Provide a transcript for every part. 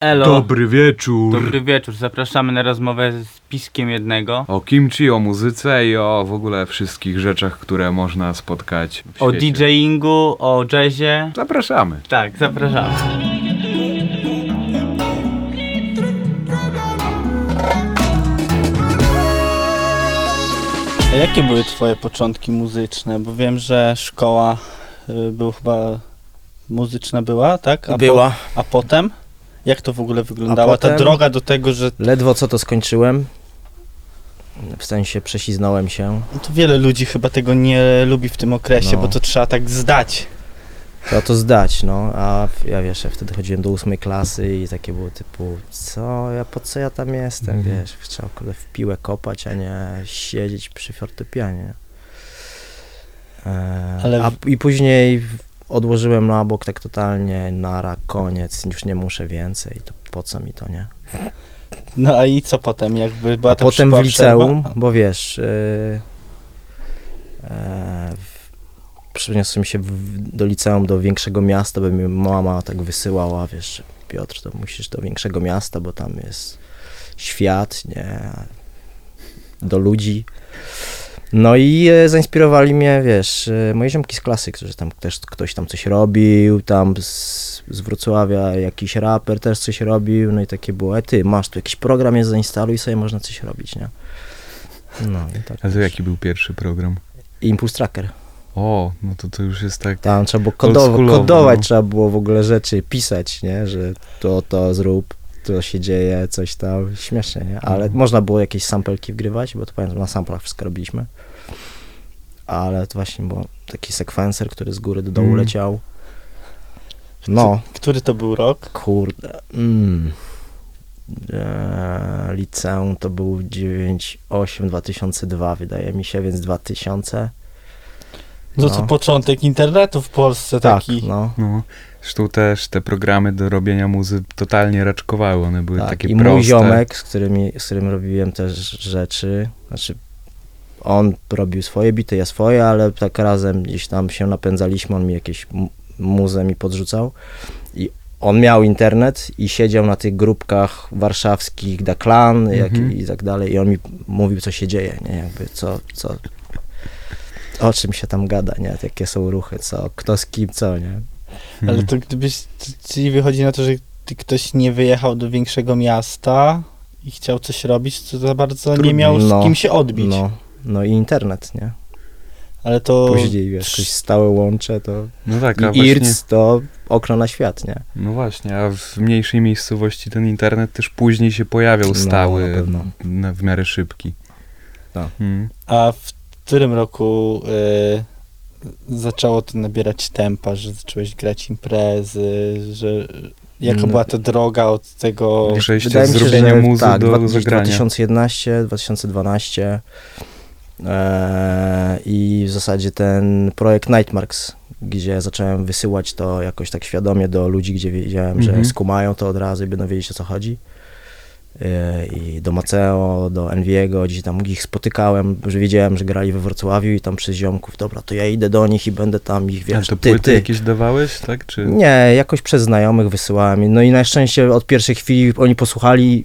Elo. Dobry wieczór. Dobry wieczór. Zapraszamy na rozmowę z piskiem jednego. O kimchi, o muzyce i o w ogóle wszystkich rzeczach, które można spotkać w O świecie. DJingu, o jazzie. Zapraszamy. Tak, zapraszamy. A jakie były twoje początki muzyczne? Bo wiem, że szkoła y, był chyba muzyczna była, tak? A Była. Po, a potem? Jak to w ogóle wyglądała? Ta droga do tego, że Ledwo co to skończyłem. W sensie prześliznąłem się. no to wiele ludzi chyba tego nie lubi w tym okresie, No. bo to trzeba tak zdać. Trzeba to zdać, no. A ja wiesz, ja wtedy chodziłem do ósmej klasy i takie było typu, co ja, po co ja tam jestem, Mhm. wiesz. Trzeba kurde w piłę kopać, a nie siedzieć przy fortepianie. E, Ale- A i później odłożyłem na bok tak totalnie, nara, koniec, już nie muszę więcej, to po co mi to, nie? No a i co potem? Jakby była A ta potem w liceum, przerwa? bo wiesz, yy, e, przeniosłem się do liceum, do większego miasta, bo mi mama tak wysyłała, wiesz, Piotr, to musisz do większego miasta, bo tam jest świat, nie, do ludzi. No i e, zainspirowali mnie, wiesz, e, moje ziomki z klasy, którzy tam też ktoś tam coś robił, tam z, z Wrocławia jakiś raper też coś robił, no i takie było, e ty, masz tu jakiś program, jest zainstaluj sobie, można coś robić, nie? No i tak. A to jaki był pierwszy program? Impulse Tracker. O, no to to już jest tak... Tam trzeba było kodowo, kodować, no. trzeba było w ogóle rzeczy, pisać, nie? Że to, to zrób, to się dzieje, coś tam, śmiesznie, nie? Ale Mhm. można było jakieś sampelki wgrywać, bo to pamiętam, na samplach wszystko robiliśmy. Ale to właśnie był taki sekwencer, który z góry do dołu Mm. leciał. No, Który to był rok? kurde. Mm. Eee, liceum to był 98 2002 wydaje mi się, więc 2000. No, No. to początek internetu w Polsce Tak, taki. no. No, zresztą też te programy do robienia muzy totalnie raczkowały, one były Tak, takie i proste. mój ziomek, z, którymi, z którym robiłem też rzeczy, znaczy on robił swoje bity, ja swoje, ale tak razem gdzieś tam się napędzaliśmy, on mi jakieś mu- muzę mi podrzucał i on miał internet i siedział na tych grupkach warszawskich, Da Clan jak, Mhm. i tak dalej i on mi mówił, co się dzieje, nie, jakby co, co, o czym się tam gada, nie, jakie są ruchy, co, kto z kim, co, nie. Mhm. Ale to gdybyś, czyli wychodzi na to, że ktoś nie wyjechał do większego miasta i chciał coś robić, to za bardzo nie Trudno. miał z No, kim się odbić. No, no i internet, nie. Ale to... Później, wiesz, jakieś stałe łącze, to No tak, a I właśnie... IRC to okno na świat, nie? No właśnie, a w mniejszej miejscowości ten internet też później się pojawiał No, stały, na pewno. na, w miarę szybki. Tak. Mm. A w którym roku y, zaczęło to nabierać tempa, że zacząłeś grać imprezy, że jaka była ta droga od tego... Przejście Wydaje z mi się, zrobienia że muzy tak, do dwa- gdzieś zagrania. 2011, 2012 e, i w zasadzie ten projekt Nightmarks, gdzie zacząłem wysyłać to jakoś tak świadomie do ludzi, gdzie wiedziałem, że Mhm. skumają to od razu i będą wiedzieć o co chodzi. E, I do Maceo, do Enviego, gdzie tam ich spotykałem, że wiedziałem, że grali we Wrocławiu i tam przez ziomków, dobra, to ja idę do nich i będę tam ich, A wiesz, to ty, płyty ty. jakieś dawałeś, tak? Czy... Nie, jakoś przez znajomych wysyłałem. No i na szczęście od pierwszej chwili oni posłuchali.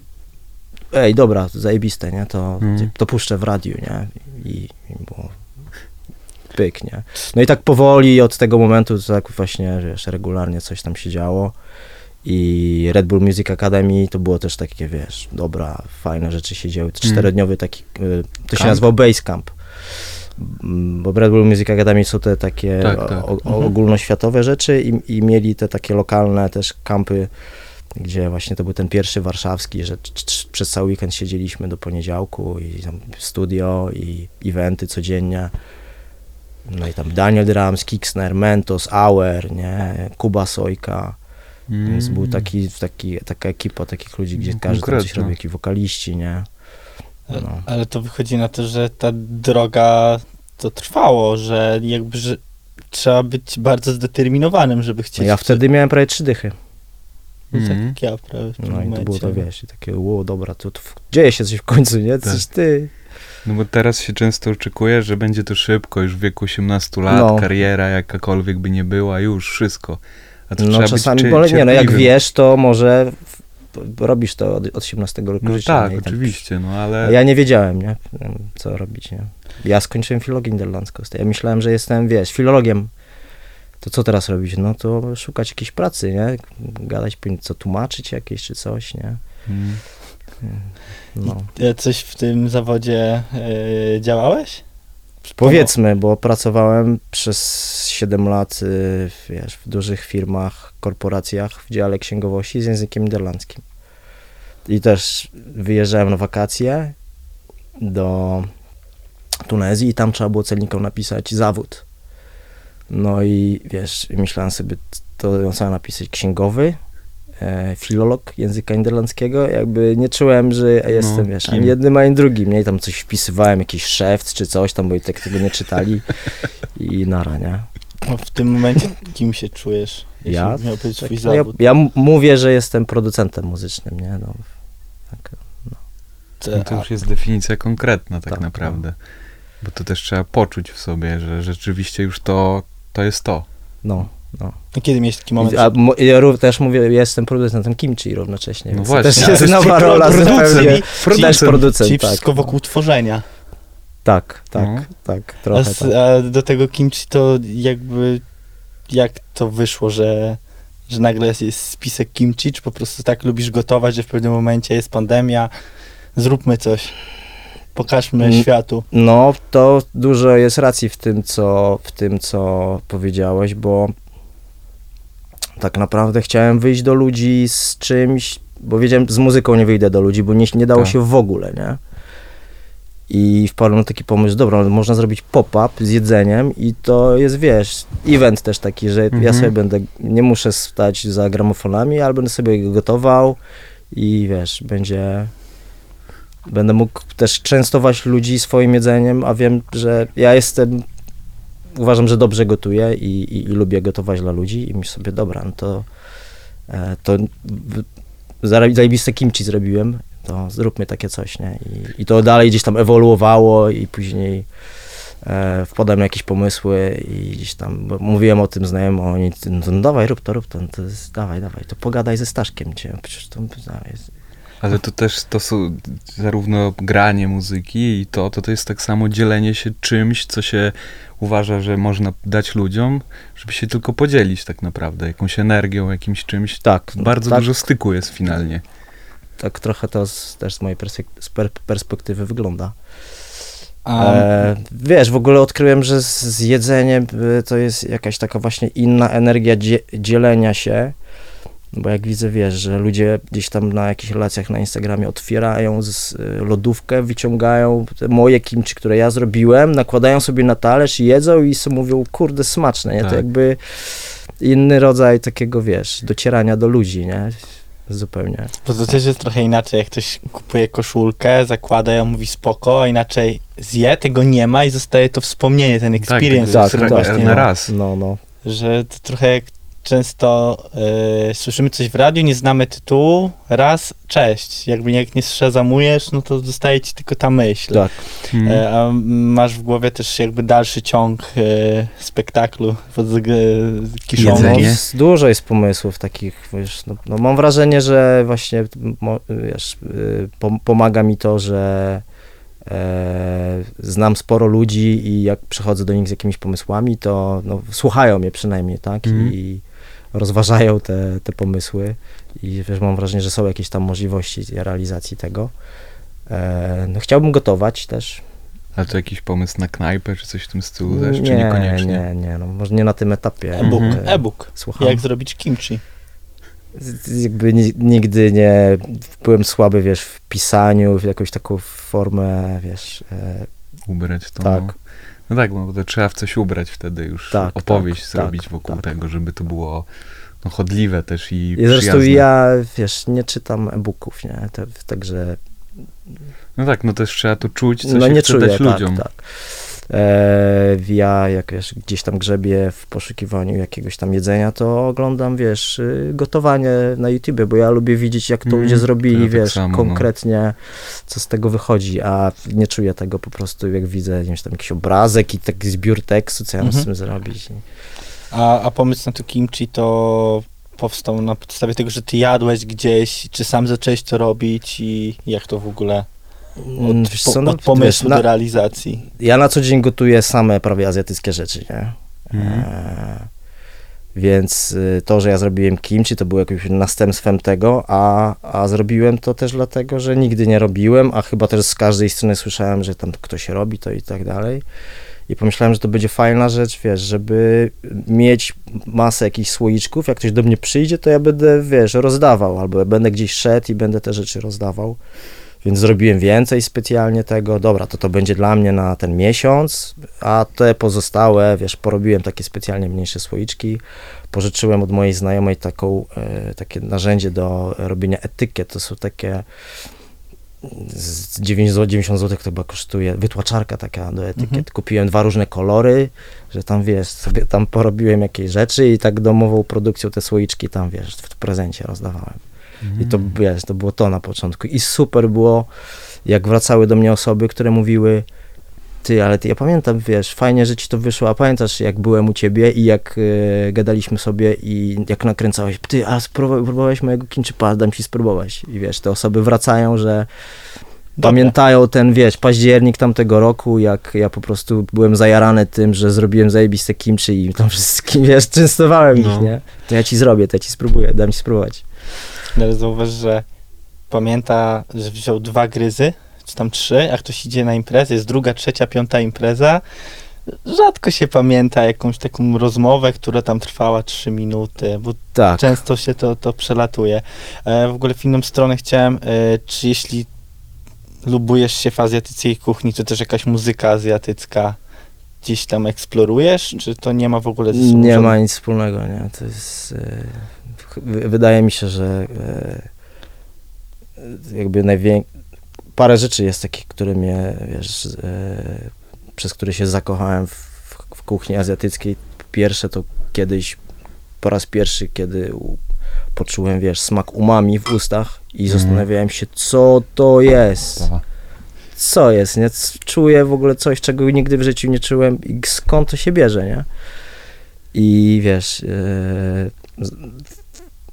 Ej, dobra, to zajebiste, nie? To, Mhm. to puszczę w radiu, nie? I, i było pyk, nie? No i tak powoli od tego momentu, to tak właśnie, wiesz, regularnie coś tam się działo. I Red Bull Music Academy to było też takie, wiesz, dobra, fajne rzeczy się działy. To Mhm. czterodniowy taki, y, to się Camp? nazywał Basecamp. Mm, Bo Red Bull Music Academy są te takie Tak, tak. O, o, ogólnoświatowe rzeczy i, i mieli te takie lokalne też kampy, gdzie właśnie to był ten pierwszy warszawski, że przez cały weekend siedzieliśmy do poniedziałku i tam studio i eventy codziennie. No i tam Daniel Drums, Kicksner, Mentos, Auer, nie, Kuba Sojka. Mm. Więc był taki, taki, taka ekipa takich ludzi, gdzie No, każdy tam coś robił, jakiś wokaliści, nie? No. Ale to wychodzi na to, że ta droga to trwało, że jakby, że trzeba być bardzo zdeterminowanym, żeby chcieć... No ja wtedy miałem prawie trzy dychy. No tak Mhm. jak ja prawie w tym No i to momencie. było to, wiesz, i takie, ło, dobra, to, to dzieje się coś w końcu, nie? Tak. Coś ty. No bo teraz się często oczekuje, że będzie to szybko, już w wieku 18 lat, No. kariera jakakolwiek by nie była, już wszystko. No czasami, być bo nie, no jak wiesz, to może robisz to od, od 18 roku No życia. tak, nie? I oczywiście, no A ale... Ja nie wiedziałem, nie? Co robić, nie? Ja skończyłem filologię niderlandzką. Ja myślałem, że jestem, wiesz, filologiem. To co teraz robić? No to szukać jakiejś pracy, nie? Gadać, co tłumaczyć jakieś czy coś, nie? Mm. No. Ty Coś w tym zawodzie y, działałeś? Powiedzmy, bo pracowałem przez 7 lat, y, wiesz, w dużych firmach, korporacjach w dziale księgowości z językiem niderlandzkim. I też wyjeżdżałem na wakacje do Tunezji i tam trzeba było celnikom napisać zawód. No i wiesz, myślałem sobie, to trzeba napisać księgowy, filolog języka niderlandzkiego, jakby nie czułem, że ja jestem, wiesz, kim? ani jednym, ani drugim. Nie, I tam coś wpisywałem, jakiś szewc czy coś tam, bo i tak tego nie czytali i nara, nie? No, w tym momencie kim się czujesz? jeśli Ja? Miał być twój Tak, no ja, ja mówię, że jestem producentem muzycznym, nie? No, tak. No to już jest definicja konkretna tak, Tak, naprawdę. Bo to też trzeba poczuć w sobie, że rzeczywiście już to, to jest to. no, no. a kiedy miałeś taki moment? A, ja ró- też mówię, ja jestem producentem kimchi równocześnie, No właśnie. też jest nowa rola producent, Też producent, Czyli tak. wszystko wokół tworzenia. Tak, tak, No. tak, A, trochę s- tak. a do tego kimchi to jakby jak to wyszło, że, że nagle jest, jest spisek kimchi, czy po prostu tak lubisz gotować, że w pewnym momencie jest pandemia, zróbmy coś, pokażmy Mm. światu. No, to dużo jest racji w tym, co, w tym, co powiedziałeś, bo tak naprawdę chciałem wyjść do ludzi z czymś, bo wiedziałem, z muzyką nie wyjdę do ludzi, bo nie, nie dało Tak. się w ogóle, nie? I wpadłem na taki pomysł, dobra, można zrobić pop-up z jedzeniem i to jest, wiesz, event też taki, że ja Mhm. sobie będę, nie muszę stać za gramofonami, ale będę sobie go gotował i wiesz, będzie, będę mógł też częstować ludzi swoim jedzeniem, a wiem, że ja jestem, uważam, że dobrze gotuję i, i, i lubię gotować dla ludzi i myślę sobie, dobra, no to, e, to zajebiste kimchi zrobiłem, to zróbmy takie coś, nie? I, i to dalej gdzieś tam ewoluowało i później e, wpadłem na jakieś pomysły i gdzieś tam mówiłem o tym znajomym, a oni, no, no dawaj, rób to, rób to, no to jest, dawaj, dawaj, to pogadaj ze Staszkiem, cię, przecież to dawaj, Ale to też to są zarówno granie muzyki i to, to to jest tak samo dzielenie się czymś, co się uważa, że można dać ludziom, żeby się tylko podzielić tak naprawdę, jakąś energią, jakimś czymś. tak, Bardzo tak, dużo styku jest finalnie. tak trochę to z, też z mojej perspektywy wygląda. A, E, wiesz, w ogóle odkryłem, że z, z jedzeniem y, to jest jakaś taka właśnie inna energia dzie- dzielenia się, bo jak widzę, wiesz, że ludzie gdzieś tam na jakichś relacjach na Instagramie otwierają z, y, lodówkę, wyciągają te moje kimchi, które ja zrobiłem, nakładają sobie na talerz i jedzą i sobie mówią, kurde, smaczne, nie? Tak. To jakby inny rodzaj takiego, wiesz, docierania do ludzi, nie? Zupełnie. bo to też jest trochę inaczej, jak ktoś kupuje koszulkę, zakłada ją, mówi spoko, a inaczej zje, tego nie ma i zostaje to wspomnienie, ten experience, tak, którym tak, właśnie na raz. No, no. że to trochę jak często y, słyszymy coś w radiu, nie znamy tytułu, raz, cześć. Jakby jak nie szazamujesz, no to zostaje ci tylko ta myśl. Tak. Mm. E, a masz w głowie też jakby dalszy ciąg e, spektaklu pod kiszonki. Jedzenie. No, dużo jest pomysłów takich, wiesz, no, no mam wrażenie, że właśnie, mo, wiesz, y, pom- pomaga mi to, że e, znam sporo ludzi i jak przychodzę do nich z jakimiś pomysłami, to no, słuchają mnie przynajmniej, tak, Mhm. i rozważają te, te pomysły i wiesz, mam wrażenie, że są jakieś tam możliwości realizacji tego. E, no, chciałbym gotować też. Ale to jakiś pomysł na knajpę, czy coś w tym stylu też, czy niekoniecznie? Nie, nie, no może nie na tym etapie. E-book, Mhm. e-book. Słucham. Jak zrobić kimchi. Jakby ni- nigdy nie byłem słaby, wiesz, w pisaniu, w jakąś taką formę, wiesz, e, Ubrać to. tak, No. tak, bo to trzeba w coś ubrać wtedy już, Tak, opowieść tak, zrobić tak, wokół tak. tego, żeby to było no, chodliwe też i I zresztą przyjazne. ja, wiesz, nie czytam e-booków, nie, to, także No tak, no też trzeba to czuć, co no się nie chce czuję, tak, ludziom. tak. E, ja jak wiesz, gdzieś tam grzebię w poszukiwaniu jakiegoś tam jedzenia, to oglądam, wiesz, y, gotowanie na YouTubie, bo ja lubię widzieć, jak to Mm, ludzie zrobili, ja tak wiesz, samo, no. konkretnie, co z tego wychodzi, a nie czuję tego po prostu, jak widzę, nie wiem, tam jakiś obrazek i taki zbiór tekstu, co ja mam z Mhm. tym zrobić. A, a pomysł na to kimchi to powstał na podstawie tego, że ty jadłeś gdzieś, czy sam zacząłeś to robić i jak to w ogóle od, wiesz po, no, od pomysłu wiesz, do na, realizacji? ja na co dzień gotuję same prawie azjatyckie rzeczy, nie? Mhm. Eee, więc y, to, że ja zrobiłem kimchi, to było jakimś następstwem tego, a, a zrobiłem to też dlatego, że nigdy nie robiłem, a chyba też z każdej strony słyszałem, że tam ktoś robi to i tak dalej. I pomyślałem, że to będzie fajna rzecz, wiesz, żeby mieć masę jakichś słoiczków, jak ktoś do mnie przyjdzie, to ja będę, wiesz, rozdawał, albo będę gdzieś szedł i będę te rzeczy rozdawał. Więc zrobiłem więcej specjalnie tego. Dobra, to to będzie dla mnie na ten miesiąc, a te pozostałe, wiesz, porobiłem takie specjalnie mniejsze słoiczki. Pożyczyłem od mojej znajomej taką, e, takie narzędzie do robienia etykiet. To są takie z 9 zł, 90 zł to chyba kosztuje, wytłaczarka taka do etykiet. Mhm. Kupiłem dwa różne kolory, że tam, wiesz, sobie tam porobiłem jakieś rzeczy i tak domową produkcją te słoiczki tam, wiesz, w prezencie rozdawałem. I to, wiesz, to było to na początku. I super było, jak wracały do mnie osoby, które mówiły, ty, ale ty, ja pamiętam, wiesz, fajnie, że ci to wyszło, a pamiętasz, jak byłem u ciebie i jak e, gadaliśmy sobie i jak nakręcałeś, ty, a spróbowa- próbowałeś mojego kinczypa, dam ci spróbować. I wiesz, te osoby wracają, że Dobre. pamiętają ten, wiesz, październik tamtego roku, jak ja po prostu byłem zajarany tym, że zrobiłem zajebiste kimchi i tam wszystkim, wiesz, częstowałem No. ich, nie? To ja ci zrobię, to ja ci spróbuję, dam ci spróbować. Ale zauważ, że pamięta, że wziął dwa gryzy, czy tam trzy, a ktoś idzie na imprezę, jest druga, trzecia, piąta impreza. Rzadko się pamięta jakąś taką rozmowę, która tam trwała trzy minuty, bo Tak. często się to, to przelatuje. E, w ogóle w inną stronę chciałem, e, czy jeśli lubujesz się w azjatyckiej kuchni, to też jakaś muzyka azjatycka gdzieś tam eksplorujesz, czy to nie ma w ogóle ze sobą Nie ma nic wspólnego, nie. To jest. E, wydaje mi się, że e, jakby najwię... parę rzeczy jest takich, które mnie, wiesz, e, przez które się zakochałem w, w kuchni azjatyckiej. Pierwsze to kiedyś, po raz pierwszy, kiedy poczułem, wiesz, smak umami w ustach i Mhm. zastanawiałem się, co to jest co jest, nie? Czuję w ogóle coś, czego nigdy w życiu nie czułem i skąd to się bierze, nie? I wiesz, z-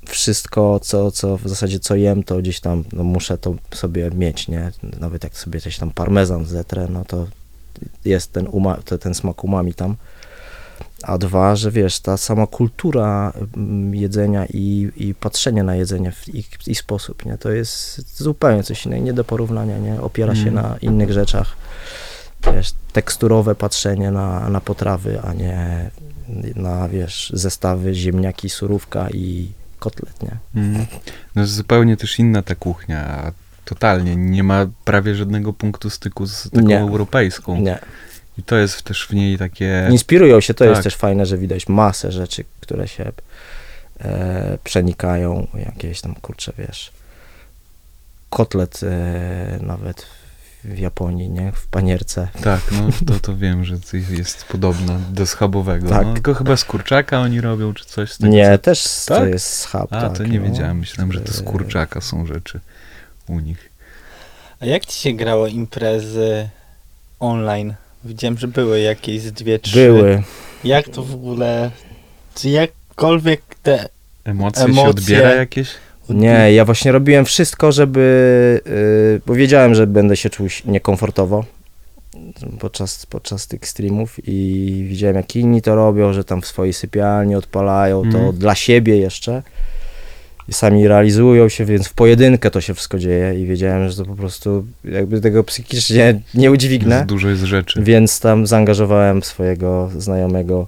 wszystko, co, co w zasadzie co jem, to gdzieś tam no, muszę to sobie mieć, nie? Nawet jak sobie coś tam parmezan zetrę, no to jest ten, uma, to, ten smak umami tam. A dwa, że wiesz, ta sama kultura mm, jedzenia i, i patrzenie na jedzenie w ich, w ich sposób, nie? To jest zupełnie coś innego, nie do porównania, nie? Opiera się Mm. na innych rzeczach. Wiesz, teksturowe patrzenie na, na potrawy, a nie na, wiesz, zestawy ziemniaki, surówka i kotlet, nie? Mhm. No jest zupełnie też inna ta kuchnia, totalnie nie ma prawie żadnego punktu styku z taką Nie. europejską. Nie. I to jest też w niej takie... Inspirują się, to jest Tak. też fajne, że widać masę rzeczy, które się e, przenikają, jakieś tam, kurczę, wiesz, kotlet e, nawet w Japonii, nie, w panierce. Tak, no to, to wiem, że to jest podobna do schabowego. Tak. No, tylko chyba z kurczaka oni robią, czy coś z tego. Nie, co- też to Tak? jest schab. A, tak, to nie no. wiedziałem. Myślałem, że to z E, kurczaka są rzeczy u nich. A jak ci się grało imprezy online? Widziałem, że były jakieś z dwie, trzy. Były. Jak to w ogóle, czy jakkolwiek te... Emocje, się Emocje. odbiera jakieś? Nie, ja właśnie robiłem wszystko, żeby, y, bo wiedziałem, że będę się czuł niekomfortowo podczas, podczas tych streamów i widziałem, jak inni to robią, że tam w swojej sypialni odpalają to Mhm. dla siebie jeszcze i sami realizują się, więc w pojedynkę to się wszystko dzieje i wiedziałem, że to po prostu jakby tego psychicznie nie udźwignę. Jest dużo jest rzeczy. Więc tam zaangażowałem swojego znajomego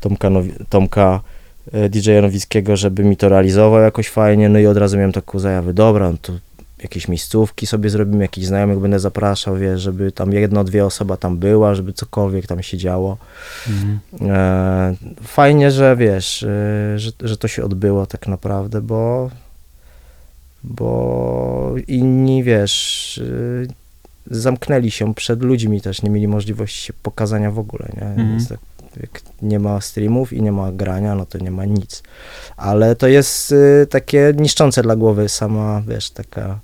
Tomka, Nowi- Tomka DJ-a Nowickiego, żeby mi to realizował jakoś fajnie, no i od razu miałem taką zajawę, dobra, no to jakieś miejscówki sobie zrobimy, jakichś znajomych będę zapraszał, wiesz, żeby tam jedno, dwie osoba tam była, żeby cokolwiek tam się działo. Mhm. E, fajnie, że wiesz, e, że, że to się odbyło tak naprawdę, bo bo inni, wiesz, e, zamknęli się przed ludźmi też, nie mieli możliwości się pokazania w ogóle, nie? Mhm. Więc tak, jak nie ma streamów i nie ma grania, no to nie ma nic. Ale to jest e, takie niszczące dla głowy sama, wiesz, taka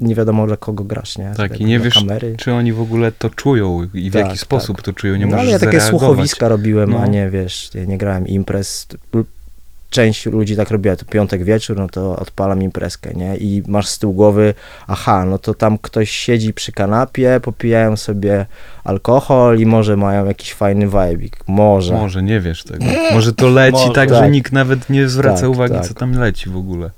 nie wiadomo dla kogo grasz, nie? Tak, Tak i nie wiesz, kamery. Czy oni w ogóle to czują i w Tak, jaki tak. sposób to czują? Nie no, możesz ale ja takie zareagować. słuchowiska robiłem, a No. nie, wiesz, ja nie grałem imprez. Część ludzi tak robiła, to piątek wieczór, no to odpalam imprezkę, nie? I masz z tyłu głowy, aha, no to tam ktoś siedzi przy kanapie, popijają sobie alkohol i może mają jakiś fajny vibik. Może. Może, nie wiesz tego. Może to leci Może. tak, że Tak. nikt nawet nie zwraca Tak, uwagi, tak. co tam leci w ogóle.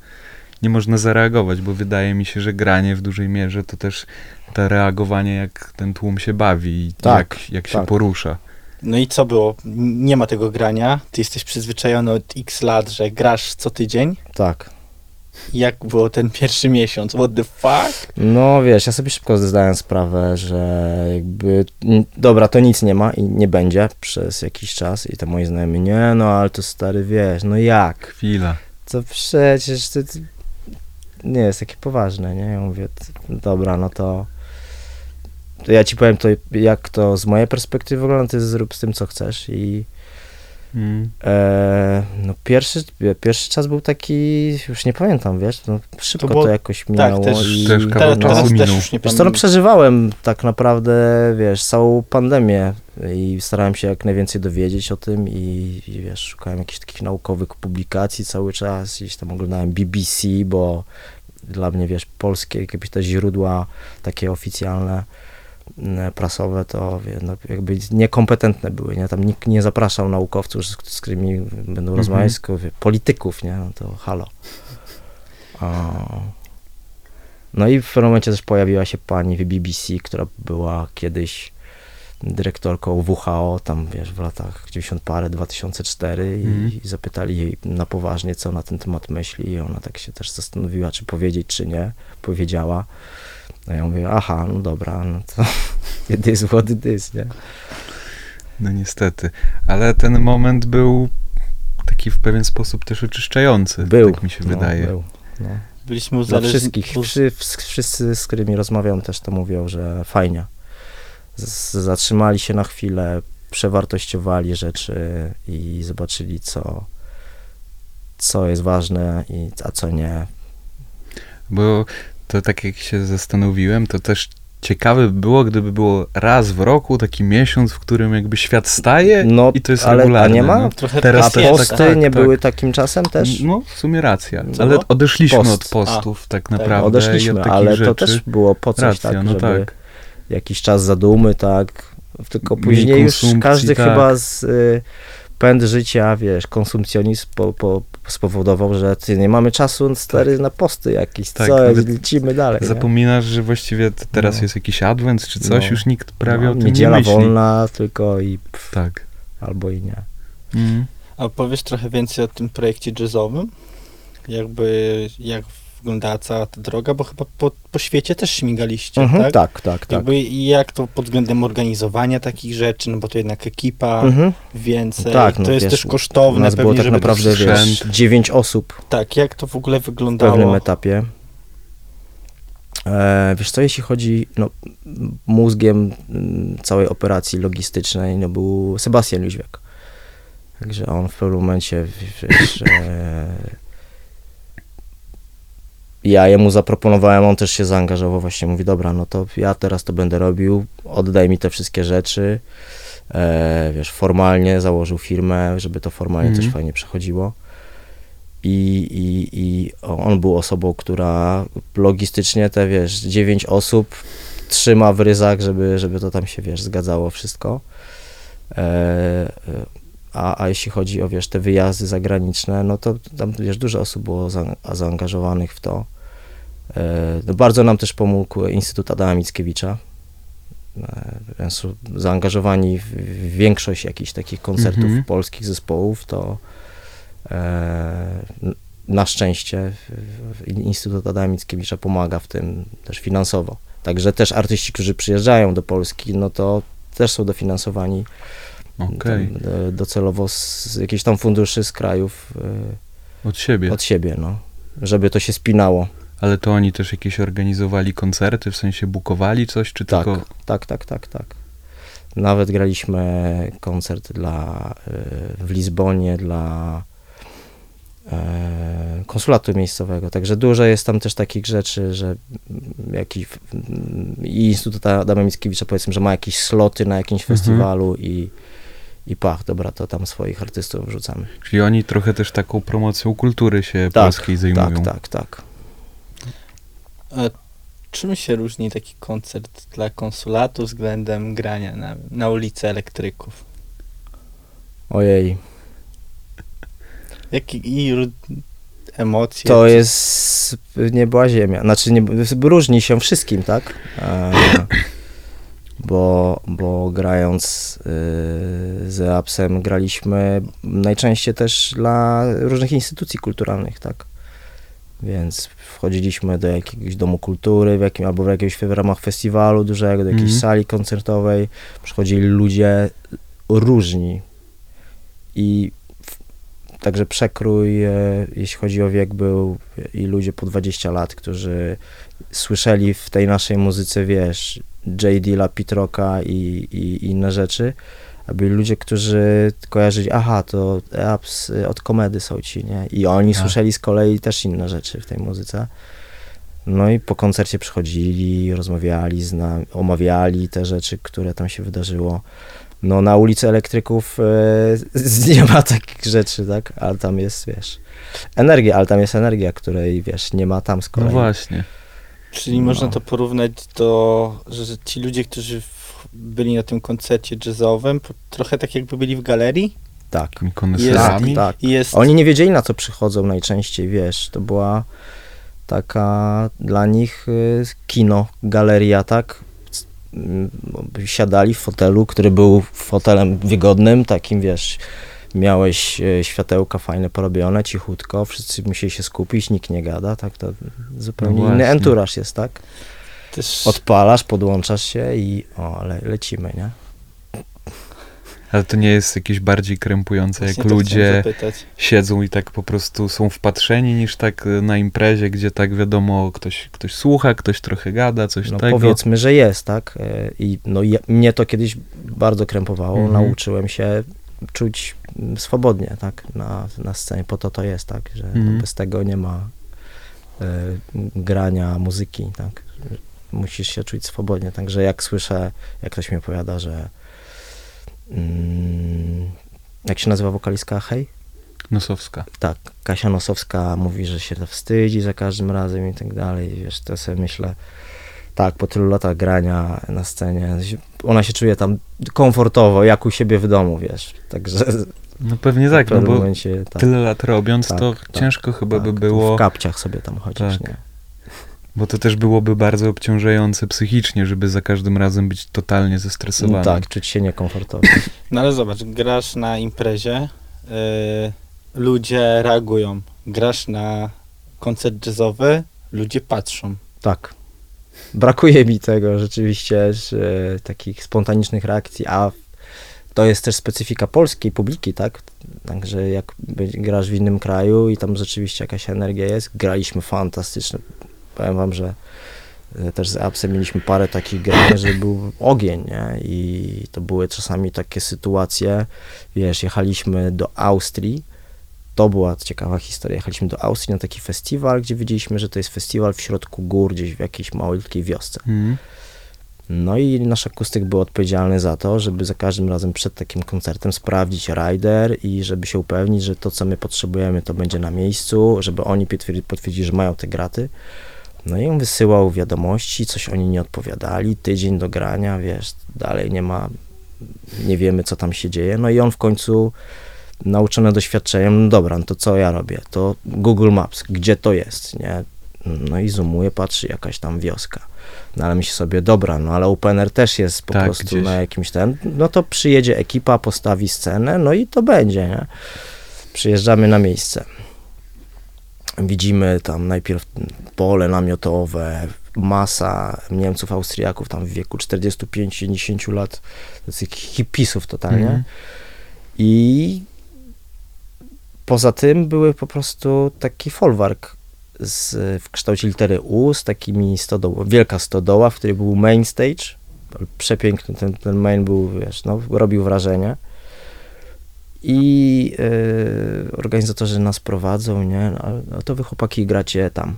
Nie można zareagować, bo wydaje mi się, że granie w dużej mierze to też to reagowanie, jak ten tłum się bawi i Tak, jak, jak się tak. porusza. No i co było? Nie ma tego grania. Ty jesteś przyzwyczajony od x lat, że grasz co tydzień. Tak. Jak było ten pierwszy miesiąc? What the fuck? No wiesz, ja sobie szybko zdałem sprawę, że jakby, dobra, to nic nie ma i nie będzie przez jakiś czas i to moi znajomi, nie no, ale to stary, wiesz, no jak? Chwila. To przecież to, nie jest takie poważne, nie? Ja mówię, dobra, no to, to ja ci powiem to, jak to z mojej perspektywy wygląda, ty zrób z tym, co chcesz i Mm. e, no pierwszy, pierwszy czas był taki, już nie pamiętam, wiesz, no szybko to, było- jakoś minęło też- i... też kawał Teraz, też już nie no pamiętam. przeżywałem tak naprawdę, wiesz, całą pandemię i starałem się jak najwięcej dowiedzieć o tym i, i wiesz, szukałem jakichś takich naukowych publikacji cały czas, gdzieś tam oglądałem BBC, bo dla mnie, wiesz, polskie jakieś te źródła takie oficjalne, prasowe, to no, jakby niekompetentne były, nie? Tam nikt nie zapraszał naukowców, z, którymi będą Mhm. rozmawiać, polityków, nie? No to halo. A... No i w pewnym momencie też pojawiła się pani w BBC, która była kiedyś dyrektorką WHO, tam wiesz, w latach 90 parę, 2004 i, Mhm. i zapytali jej na poważnie, co na ten temat myśli i ona tak się też zastanowiła, czy powiedzieć, czy nie. Powiedziała. No ja mówię, aha, no dobra, no to it is what it is, nie? No niestety. Ale ten moment był taki w pewien sposób też oczyszczający. Był. Tak mi się no, wydaje. Był, no. Byliśmy Dla uzależnieni. wszystkich, wszy, w- wszyscy, z którymi rozmawiam też to mówią, że fajnie. Z, zatrzymali się na chwilę, przewartościowali rzeczy i zobaczyli, co, co jest ważne, i, a co nie. Bo to tak jak się zastanowiłem, to też ciekawe by było, gdyby było raz w roku taki miesiąc, w którym jakby świat staje No, i to jest ale, regularne. a nie ma? no. Trochę Teraz A tak posty tak, nie tak. były takim czasem też? No, w sumie racja. Co Ale było? odeszliśmy Post. od postów tak naprawdę. i Odeszliśmy, ale rzeczy. to też było po coś, racja, tak, no żeby tak. jakiś czas zadumy, tak. Tylko później już każdy tak. chyba z y, pęd życia, wiesz, konsumpcjonizm po, po, spowodował, że ty nie mamy czasu stary na posty jakieś, Tak, co, nawet lecimy dalej. nie? Zapominasz, że właściwie teraz No. jest jakiś adwent czy coś, No. już nikt prawie No, o tym Niedziela nie myśli. wolna tylko i pff, Tak. albo i nie. Mm. A powiesz trochę więcej o tym projekcie jazzowym? Jakby, jak wyglądała cała ta droga? Bo chyba po, po świecie też śmigaliście, Mhm, tak? tak, tak, tak. Jakby jak to pod względem organizowania takich rzeczy, no bo to jednak ekipa, Mhm. więcej, Tak, no to jest wiesz, też kosztowne nas pewnie, było tak żeby naprawdę, wiesz, dziewięć osób Tak, jak to w ogóle w wyglądało? pewnym etapie. E, wiesz co, jeśli chodzi, no, mózgiem mm, całej operacji logistycznej, no, był Sebastian Jóźwiak. Także on w pewnym momencie, w- wiesz, e, ja jemu zaproponowałem, on też się zaangażował, właśnie mówi, dobra, no to ja teraz to będę robił, oddaj mi te wszystkie rzeczy, e, wiesz, formalnie założył firmę, żeby to formalnie Mhm. też fajnie przechodziło. I, i, I on był osobą, która logistycznie te, wiesz, dziewięć osób trzyma w ryzach, żeby, żeby to tam się, wiesz, zgadzało wszystko. E, e, a, a jeśli chodzi o, wiesz, te wyjazdy zagraniczne, no to tam, wiesz, dużo osób było za, zaangażowanych w to. E, no bardzo nam też pomógł Instytut Adama Mickiewicza. E, zaangażowani w, większość jakichś takich koncertów Mhm. polskich zespołów, to e, na szczęście Instytut Adama Mickiewicza pomaga w tym też finansowo. Także też artyści, którzy przyjeżdżają do Polski, no to też są dofinansowani Okej. tam, docelowo z, jakichś tam funduszy z krajów Od siebie. od siebie, no. Żeby to się spinało. Ale to oni też jakieś organizowali koncerty, w sensie bukowali coś, czy Tak, tylko... tak, tak, tak, tak. Nawet graliśmy koncert dla, e, w Lizbonie dla e, konsulatu miejscowego, także dużo jest tam też takich rzeczy, że jakiś i Instytut Adama Mickiewicza powiedzmy, że ma jakieś sloty na jakimś Mhm. festiwalu i, i pach, dobra, to tam swoich artystów wrzucamy. Czyli oni trochę też taką promocją kultury się Tak, polskiej zajmują. Tak, tak, tak. Czym się różni taki koncert dla konsulatu względem grania na, na ulicy elektryków? Ojej, Jakie i ru- emocje? to czy- jest nieba ziemia. Znaczy, nie, różni się wszystkim, tak? E, bo, bo grając y, z Apsem graliśmy najczęściej też dla różnych instytucji kulturalnych, tak? Więc wchodziliśmy do jakiegoś domu kultury w jakim, albo w jakimś w ramach festiwalu dużego, do jakiejś Mhm. sali koncertowej. Przychodzili ludzie różni i w, także przekrój, e, jeśli chodzi o wiek, był i ludzie po 20 lat, którzy słyszeli w tej naszej muzyce, wiesz, J. Dilla, Pitroka i, i inne rzeczy, a byli ludzie, którzy kojarzyli, aha, to Apps y, od komedy są ci, nie? I oni Tak. słyszeli z kolei też inne rzeczy w tej muzyce. No i po koncercie przychodzili, rozmawiali z nami, omawiali te rzeczy, które tam się wydarzyło. No na ulicy Elektryków e, nie ma takich rzeczy, tak? Ale tam jest, wiesz, energia, ale tam jest energia, której, wiesz, nie ma tam z No kolei. właśnie. Czyli No. można to porównać do, że, że ci ludzie, którzy w, byli na tym koncercie jazzowym, trochę tak jakby byli w galerii Tak. Takimi koneserami. Tak, tak. i jest... Oni nie wiedzieli na co przychodzą najczęściej, wiesz, to była taka dla nich y, kino, galeria, tak? Mm, Siadali w fotelu, który był fotelem wygodnym, takim, wiesz, miałeś y, światełka fajne porobione, cichutko, wszyscy musieli się skupić, nikt nie gada, tak? To zupełnie No inny enturaż jest, tak? Też... Odpalasz, podłączasz się i o, le, lecimy, nie? Ale to nie jest jakieś bardziej krępujące, Właśnie jak ludzie siedzą i tak po prostu są wpatrzeni, niż tak y, na imprezie, gdzie tak wiadomo, ktoś, ktoś słucha, ktoś trochę gada, coś No tego. powiedzmy, że jest, tak? E, I no, ja, mnie to kiedyś bardzo krępowało. Mhm. Nauczyłem się czuć mm, swobodnie, tak? Na, na scenie. Po to to jest, tak? Że Mhm. bez tego nie ma e, grania muzyki, tak? Musisz się czuć swobodnie. Także jak słyszę, jak ktoś mi opowiada, że mm, jak się nazywa wokalistka Hej? Nosowska. tak, Kasia Nosowska mówi, że się to wstydzi za każdym razem i tak dalej, wiesz, to sobie myślę, tak, po tylu latach grania na scenie, ona się czuje tam komfortowo, jak u siebie w domu, wiesz, także No pewnie tak, no bo momencie, tak, tyle lat robiąc, tak, to tak, ciężko chyba by tak, było, w kapciach sobie tam chodzisz, Tak. nie? Bo to też byłoby bardzo obciążające psychicznie, żeby za każdym razem być totalnie No, zestresowanym. tak, czuć się niekomfortowo. No ale zobacz, grasz na imprezie, y, ludzie reagują. Grasz na koncert jazzowy, ludzie patrzą. Tak. Brakuje mi tego rzeczywiście, że, takich spontanicznych reakcji, a to jest też specyfika polskiej publiki, tak? Także jak grasz w innym kraju i tam rzeczywiście jakaś energia jest, graliśmy fantastyczne. Powiem wam, że e, też z Apsem mieliśmy parę takich grań, że był ogień, nie? I to były czasami takie sytuacje, wiesz, jechaliśmy do Austrii, to była ciekawa historia. Jechaliśmy do Austrii na taki festiwal, gdzie wiedzieliśmy, że to jest festiwal w środku gór, gdzieś w jakiejś malutkiej wiosce. Mhm. No i nasz akustyk był odpowiedzialny za to, żeby za każdym razem przed takim koncertem sprawdzić rider i żeby się upewnić, że to, co my potrzebujemy, to będzie na miejscu, żeby oni potwierdzi- potwierdzili, że mają te graty. No i on wysyłał wiadomości, coś oni nie odpowiadali, tydzień do grania, wiesz, dalej nie ma, nie wiemy, co tam się dzieje. No i on w końcu nauczony doświadczeniem, no dobra, no to co ja robię? To Google Maps, gdzie to jest, nie? No i zoomuje, patrzy, jakaś tam wioska. No ale myśli sobie, dobra, no ale OpenR też jest po Tak, prostu gdzieś. na jakimś ten, no to przyjedzie ekipa, postawi scenę, no i to będzie, nie? Przyjeżdżamy na miejsce. Widzimy tam najpierw pole namiotowe, masa Niemców, Austriaków tam w wieku 45-50 lat, takich hipisów totalnie. Mhm. I poza tym były po prostu taki folwark z, w kształcie litery U z takimi stodołą, wielka stodoła, w której był main stage. Przepiękny ten, ten main był, wiesz, no, robił wrażenie. I yy, organizatorzy nas prowadzą, nie? No, ale- no to wy chłopaki gracie tam.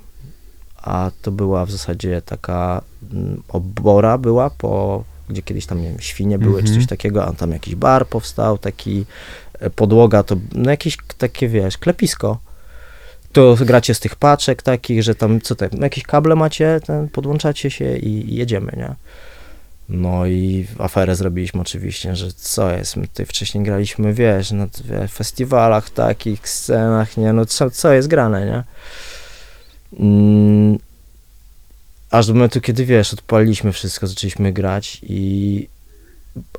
A to była w zasadzie taka mm, obora była po gdzie kiedyś tam, nie wiem, świnie były, czy Mhm. coś takiego, a tam jakiś bar powstał, taki e, podłoga, to no jakieś takie, wiesz, klepisko. To gracie z tych paczek takich, że tam, co tam, jakieś kable macie, ten, podłączacie się i, i jedziemy, nie? No i aferę zrobiliśmy oczywiście, że co jest, my tutaj wcześniej graliśmy, wiesz, na wie, festiwalach takich, scenach, nie, no co, co jest grane, nie? Mm, aż do momentu, kiedy, wiesz, odpaliliśmy wszystko, zaczęliśmy grać i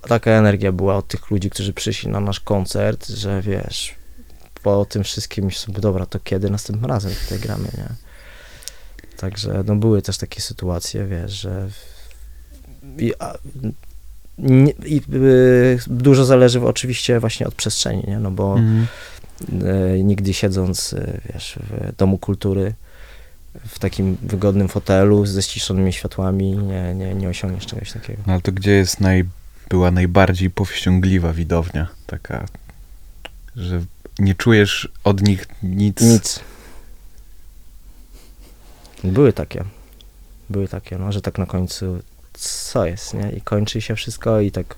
taka energia była od tych ludzi, którzy przyszli na nasz koncert, że wiesz, po tym wszystkim myślę sobie, dobra, to kiedy następnym razem tutaj gramy, nie? Także, no były też takie sytuacje, wiesz, że nie, i y, dużo zależy oczywiście właśnie od przestrzeni, nie? No bo Mhm. e, nigdy siedząc, e, wiesz, w domu kultury, w takim wygodnym fotelu ze ściszonymi światłami, nie, nie, nie osiągniesz czegoś takiego. No ale to gdzie jest naj, była najbardziej powściągliwa widownia? Taka, że nie czujesz od nich nic. Nic. Były takie. Były takie, no, że tak na końcu co jest, nie? I kończy się wszystko i tak,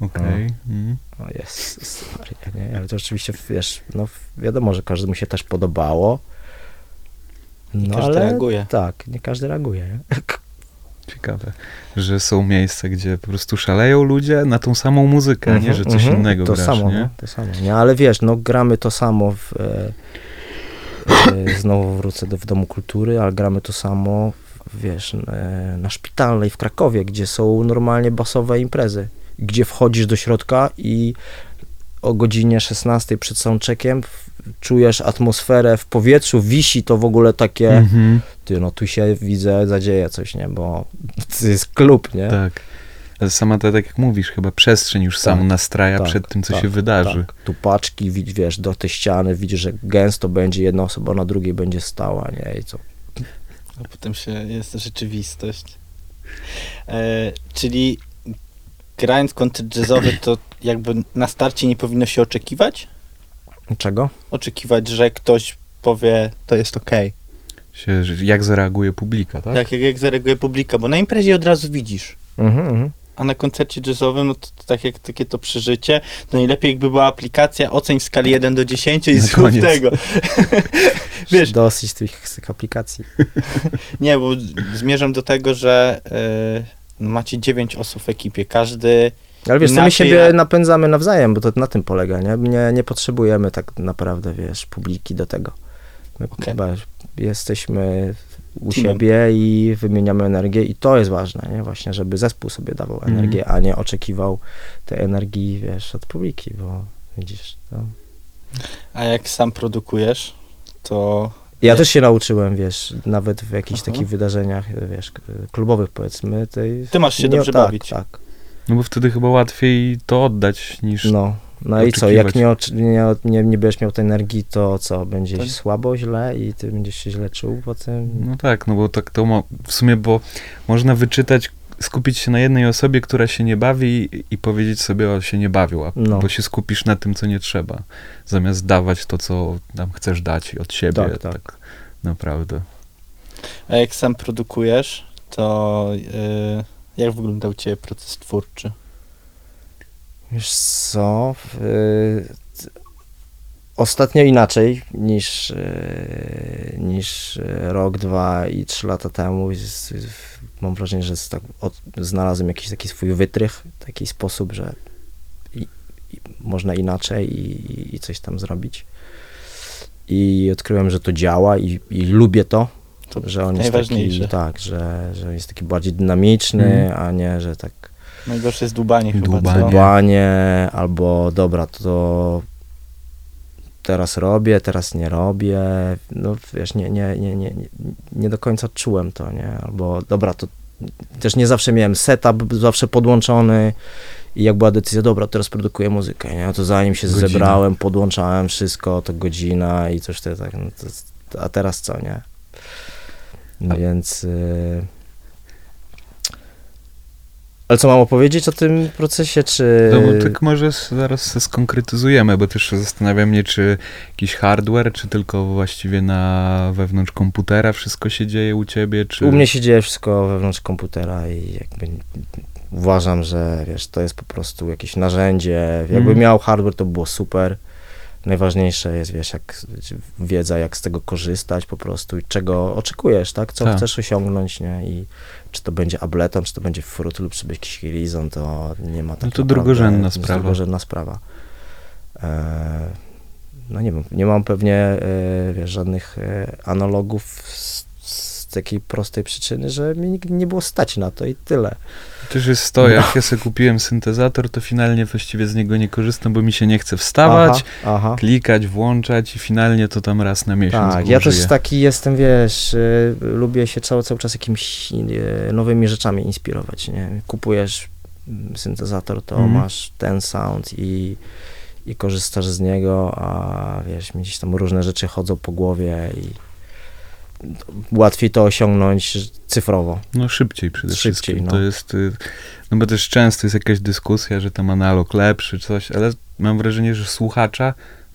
Okej. Mhm. o jest, Maria, nie? Ale to oczywiście, wiesz, no wiadomo, że każdemu się też podobało. No Każdy ale reaguje. tak, nie każdy reaguje, nie? Ciekawe, że są miejsca, gdzie po prostu szaleją ludzie na tą samą muzykę, a nie, że coś Mhm, innego to grasz, samo, nie? No, to samo, nie? Ale wiesz, no gramy to samo w, e, e, znowu wrócę do, w Domu Kultury, ale gramy to samo, wiesz, e, na Szpitalnej w Krakowie, gdzie są normalnie basowe imprezy, gdzie wchodzisz do środka i o godzinie 16 przed soundcheckiem czujesz atmosferę w powietrzu, wisi to w ogóle takie, Mhm, ty, no tu się widzę, zadzieje coś, nie, bo to jest klub, nie? tak. Ale sama ta, tak jak mówisz, chyba przestrzeń już samą Tak, nastraja tak, przed tym, co tak, się wydarzy. Tak. Tu paczki, wiesz, do tej ściany, widzisz, że gęsto będzie, jedna osoba na drugiej będzie stała, nie? I co? A potem się jest rzeczywistość. E, czyli grając koncert jazzowy, to jakby na starcie nie powinno się oczekiwać? Czego? Oczekiwać, że ktoś powie, to jest okej. Że jak zareaguje publika, tak? Tak jak, jak zareaguje publika, bo na imprezie od razu widzisz. Mhm, mhm. A na koncercie jazzowym, no to, to tak jak takie to przeżycie, to najlepiej jakby była aplikacja oceń w skali 1 do 10 i Na zrób koniec. tego. Wiesz, Dosyć tych, tych aplikacji. Nie, bo zmierzam do tego, że y, macie 9 osób w ekipie. Każdy. Ale wiesz, co my siebie napędzamy nawzajem, bo to na tym polega, nie? Nie, nie potrzebujemy tak naprawdę, wiesz, publiki do tego. My Okej. chyba jesteśmy u Teamem. siebie i wymieniamy energię i to jest ważne, nie? Właśnie, żeby zespół sobie dawał Mhm. energię, a nie oczekiwał tej energii, wiesz, od publiki, bo widzisz, to... A jak sam produkujesz, to. Ja też się nauczyłem, wiesz, nawet w jakichś Aha. takich wydarzeniach, wiesz, klubowych powiedzmy, tej... Ty masz się nie- dobrze tak, bawić. Tak, No bo wtedy chyba łatwiej to oddać niż... no. No i co, jak nie, nie, nie, nie będziesz miał tej energii, to co, będzie To- słabo, źle i ty będziesz się źle czuł potem. No tak, no bo tak to mo- w sumie, bo można wyczytać, skupić się na jednej osobie, która się nie bawi i, i powiedzieć sobie, o się nie bawił, a, No. bo się skupisz na tym, co nie trzeba, zamiast dawać to, co tam chcesz dać od siebie, Tak, tak, tak. naprawdę. A jak sam produkujesz, to y, jak wyglądał u Ciebie proces twórczy? Wiesz co, y, t- ostatnio inaczej niż, y, niż rok, dwa i trzy lata temu. Mam wrażenie, że tak, od, znalazłem jakiś taki swój wytrych, taki sposób, że i, i można inaczej i, i coś tam zrobić. I odkryłem, że to działa i, i lubię to, To że on jest najważniejsze. taki, tak, że, że jest taki bardziej dynamiczny, Mhm. a nie, że tak Najgorsze jest dłubanie chyba. Dłubanie. Co? albo dobra, to teraz robię, teraz nie robię. No wiesz, nie, nie, nie, nie, nie, do końca czułem to, nie? Albo dobra, to też nie zawsze miałem setup zawsze podłączony i jak była decyzja, dobra, teraz produkuję muzykę, nie? To zanim się Godzina. zebrałem, podłączałem wszystko, to godzina i coś tak, no to, a teraz co, nie? A- Więc... Y... Ale co mam opowiedzieć o tym procesie, czy... No bo tak może zaraz skonkretyzujemy, bo też zastanawiam mnie, czy jakiś hardware, czy tylko właściwie na wewnątrz komputera wszystko się dzieje u ciebie, czy... U mnie się dzieje wszystko wewnątrz komputera i jakby uważam, że wiesz, to jest po prostu jakieś narzędzie. Jakby Mhm. miał hardware, to było super. Najważniejsze jest, wiesz, jak wiedza, jak z tego korzystać po prostu i czego oczekujesz, tak? Co Tak. chcesz osiągnąć, nie? I czy to będzie Ableton, czy to będzie Fruit lub czy będzie jakiś Horizon, to nie ma tak to naprawdę- drugorzędna sprawa. drugorzędna sprawa. E, no nie wiem, nie mam pewnie, e, wiesz, żadnych e, analogów z, z takiej prostej przyczyny, że mnie nigdy nie było stać na to i tyle. Też jest to, jak ja sobie kupiłem syntezator, to finalnie właściwie z niego nie korzystam, bo mi się nie chce wstawać, Aha, aha. klikać, włączać i finalnie to tam raz na miesiąc Tak, ja też taki jestem, wiesz, y, lubię się cały, cały czas jakimiś y, nowymi rzeczami inspirować, nie? Kupujesz mm, syntezator, to Mhm. masz ten sound i, i korzystasz z niego, a wiesz, mi gdzieś tam różne rzeczy chodzą po głowie i łatwiej to osiągnąć cyfrowo. No szybciej przede Szybciej, wszystkim. no. To jest, y, no bo też często jest jakaś dyskusja, że tam analog lepszy, coś, ale mam wrażenie, że słuchacza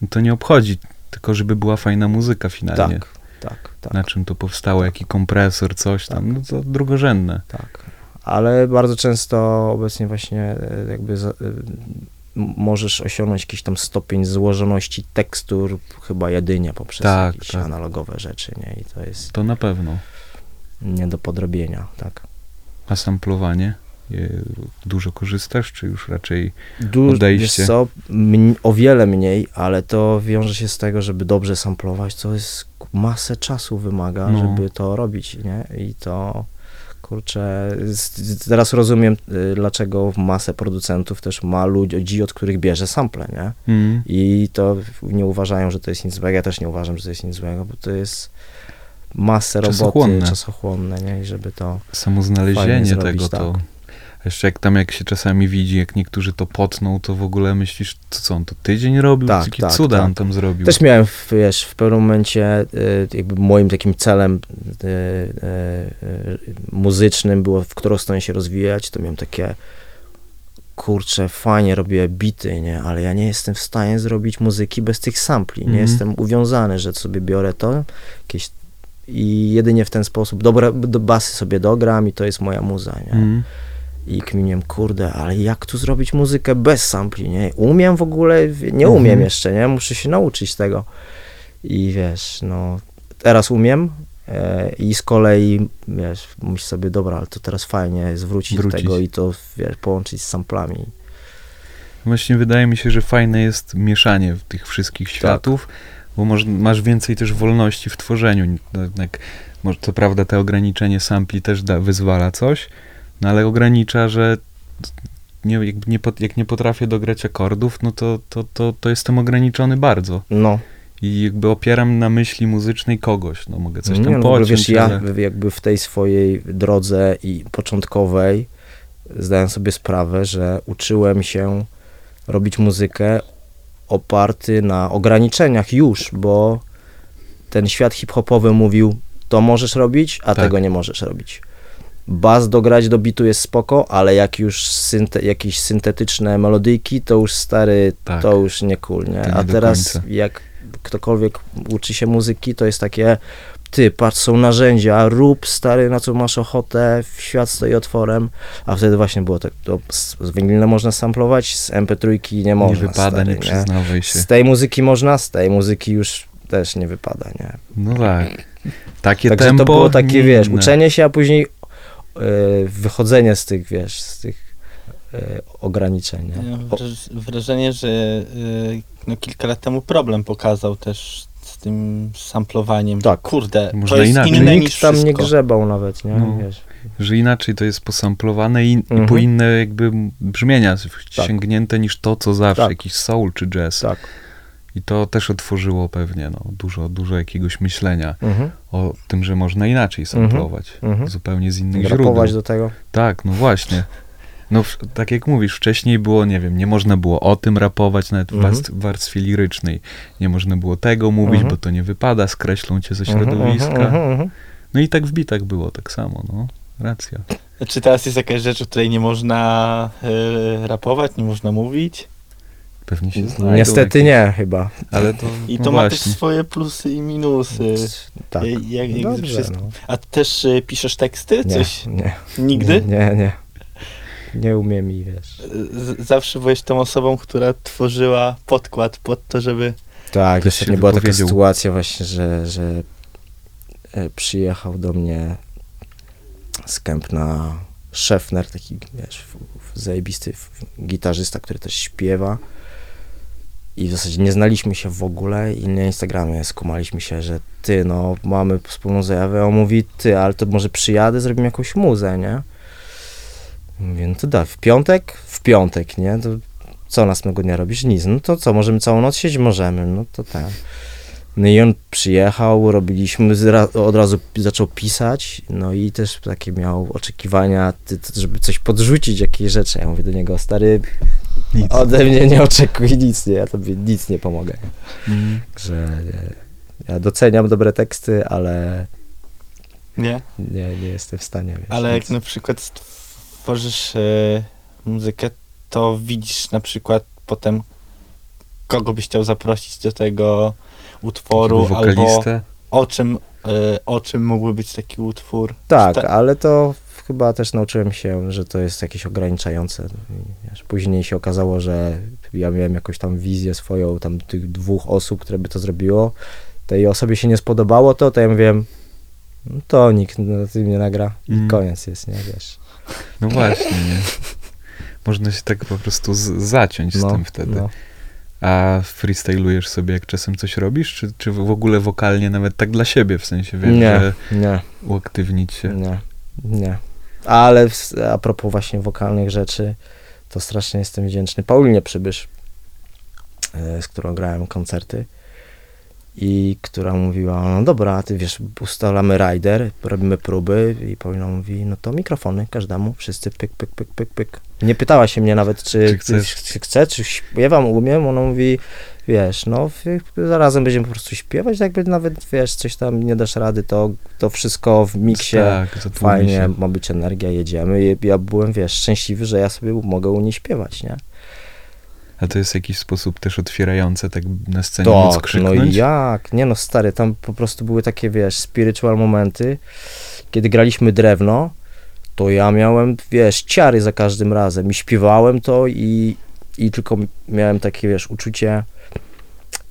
to nie obchodzi, tylko żeby była fajna muzyka finalnie. Tak, tak, tak. Na czym to powstało, jaki kompresor, coś tam, no to drugorzędne. Tak, ale bardzo często obecnie właśnie e, jakby m- możesz osiągnąć jakiś tam stopień złożoności tekstur chyba jedynie poprzez Tak, jakieś tak. analogowe rzeczy, nie? I to jest To na pewno. nie do podrobienia, tak. A samplowanie? Dużo korzystasz, czy już raczej Du- Odejście. Wiesz co, o wiele mniej, ale to wiąże się z tego, żeby dobrze samplować, to jest masę czasu wymaga, No. żeby to robić, nie? I to kurczę, teraz rozumiem, y, dlaczego masę producentów też ma ludzi, od których bierze sample, nie? mm, I to nie uważają, że to jest nic złego. Ja też nie uważam, że to jest nic złego, bo to jest masę roboty Czasochłonne. nie? I żeby to. samo znalezienie zrobić, tego to... Jeszcze jak tam, jak się czasami widzi, jak niektórzy to potną, to w ogóle myślisz, to co on to tydzień robił? Tak, tak, cuda tak. on tam zrobił? Też miałem, w- wiesz, w pewnym momencie y, jakby moim takim celem y, y, muzycznym było, w którą stronę się rozwijać, to miałem takie kurczę, fajnie robię bity, nie, ale ja nie jestem w stanie zrobić muzyki bez tych sampli, nie Mhm. jestem uwiązany, że sobie biorę to, jakieś i jedynie w ten sposób, dobra, do basy sobie dogram i to jest moja muza, nie. Mm. I kminiłem, kurde, ale jak tu zrobić muzykę bez sampli, nie? Umiem w ogóle, nie umiem Mhm. jeszcze, nie? Muszę się nauczyć tego. I wiesz, no, teraz umiem e, i z kolei, wiesz, myślę sobie, dobra, ale to teraz fajnie jest wrócić, do tego i to, wiesz, połączyć z samplami. Właśnie wydaje mi się, że fajne jest mieszanie tych wszystkich Tak. światów, bo moż, masz więcej też wolności w tworzeniu. Jednak, to prawda, te ograniczenie sampli też da, wyzwala coś, no ale ogranicza, że nie, jak, nie, jak nie potrafię dograć akordów, no to, to, to, to jestem ograniczony bardzo. No, I jakby opieram na myśli muzycznej kogoś. No mogę coś nie, tam no, w ogóle, pociąć, wiesz, ja ale... jakby w tej swojej drodze i początkowej zdałem sobie sprawę, że uczyłem się robić muzykę oparty na ograniczeniach już, bo ten świat hip-hopowy mówił, to możesz robić, a Tak. tego nie możesz robić. Bas dograć do bitu jest spoko, ale jak już synte, jakieś syntetyczne melodyjki, to już stary, Tak. to już nie cool, nie? Nie A teraz jak ktokolwiek uczy się muzyki, to jest takie, ty, patrz, są narzędzia, rób stary, na co masz ochotę, świat stoi otworem, a wtedy właśnie było tak, to z, z można samplować, z MP3 nie nie można, wypada, stary, nie przyznawaj się. Z tej muzyki można, z tej muzyki już też nie wypada, nie? No tak. Takie Także tempo... to było takie, nie wiesz, inne. uczenie się, a później e, wychodzenie z tych, wiesz, z tych e, ograniczeń, nie? Ja mam wrażenie, że y, no, kilka lat temu problem pokazał też z tym samplowaniem. Tak. Kurde, Można to jest inaczej. inne niż Nikt tam nie wszystko. grzebał nawet, nie? No. Wiesz. że inaczej to jest posamplowane i, i Mhm. po inne jakby brzmienia sięgnięte niż to, co zawsze, Tak. jakiś soul czy jazz. Tak. I to też otworzyło pewnie no, dużo, dużo jakiegoś myślenia Mhm. o tym, że można inaczej samplować, Mhm. zupełnie z innych Rapować źródeł. do tego. Tak, no właśnie. No w- tak jak mówisz, wcześniej było, nie wiem, nie można było o tym rapować nawet w Mhm. warstw- warstwie lirycznej. Nie można było tego mówić, Mhm. bo to nie wypada, skreślą cię ze Mhm, środowiska. mhm, mhm, mhm. No i tak w bitach było tak samo, no. Racja. Czy teraz jest jakaś rzecz, o której nie można y, rapować, nie można mówić? Pewnie się znajdą Niestety jakieś- nie, chyba. Ale to, I no to ma też swoje plusy i minusy. Tak. Y, Jak, jak ze Dobrze, wszystkim. no. A ty też y, piszesz teksty? Nie, Coś? nie. Nigdy? Nie, nie. nie umiem i wiesz. Z- zawsze byłeś tą osobą, która tworzyła podkład pod to, żeby... Tak, jeszcze nie była taka sytuacja właśnie, że, że e, przyjechał do mnie z Kępna Szefner, taki wiesz, zajebisty gitarzysta, który też śpiewa. I w zasadzie nie znaliśmy się w ogóle i na Instagramie skumaliśmy się, że ty, no, mamy wspólną zajawę. On mówi, ty, ale to może przyjadę, zrobimy jakąś muzę, nie? Mówię, no to da, w piątek? W piątek, nie? To co następnego dnia robisz? Nic. No to co, możemy całą noc siedzieć? Możemy. No to tak. No i on przyjechał, robiliśmy, od razu zaczął pisać, no i też takie miał oczekiwania, żeby coś podrzucić, jakieś rzeczy. Ja mówię do niego, stary, Nic. ode mnie nie oczekuj nic, nie, ja tobie nic nie pomogę. Mm. Że nie, ja doceniam dobre teksty, ale Nie? nie, nie jestem w stanie, wiesz, Ale jak nic. na przykład stworzysz e, muzykę, to widzisz na przykład potem, kogo byś chciał zaprosić do tego utworu, albo o czym, e, o czym mógłby być taki utwór. Tak, Ta- ale to chyba też nauczyłem się, że to jest jakieś ograniczające. Wiesz, później się okazało, że ja miałem jakąś tam wizję swoją, tam tych dwóch osób, które by to zrobiło. Tej osobie się nie spodobało to, to ja mówię, no to nikt no, ty mnie nagra i Mm. koniec jest, nie, wiesz. No właśnie, nie? Można się tak po prostu z- zaciąć z No, tym wtedy. no. A freestylujesz sobie, jak czasem coś robisz? Czy, czy w ogóle wokalnie nawet tak dla siebie, w sensie, wiesz, Nie, że nie, uaktywnić się? nie, nie. Ale a propos właśnie wokalnych rzeczy, to strasznie jestem wdzięczny Paulinie Przybysz, e, z którą grałem koncerty i która mówiła, no dobra, ty wiesz, ustalamy rider, robimy próby i Paulina mówi, no to mikrofony każdemu, wszyscy pyk, pyk, pyk, pyk, pyk. Nie pytała się mnie nawet, czy, Czy chcesz? czy chcę, czy śpiewam, umiem, ona mówi, wiesz, no zarazem będziemy po prostu śpiewać, jakby nawet, wiesz, coś tam nie dasz rady, to, to wszystko w miksie Tak, fajnie, się. ma być energia, jedziemy. I ja byłem, wiesz, szczęśliwy, że ja sobie mogę u niej śpiewać, nie? A to jest w jakiś sposób też otwierające, tak na scenie Tak, móc no krzyknąć? i jak? Nie no, stary, tam po prostu były takie, wiesz, spiritual momenty. Kiedy graliśmy drewno, to ja miałem, wiesz, ciary za każdym razem i śpiewałem to i, i tylko miałem takie, wiesz, uczucie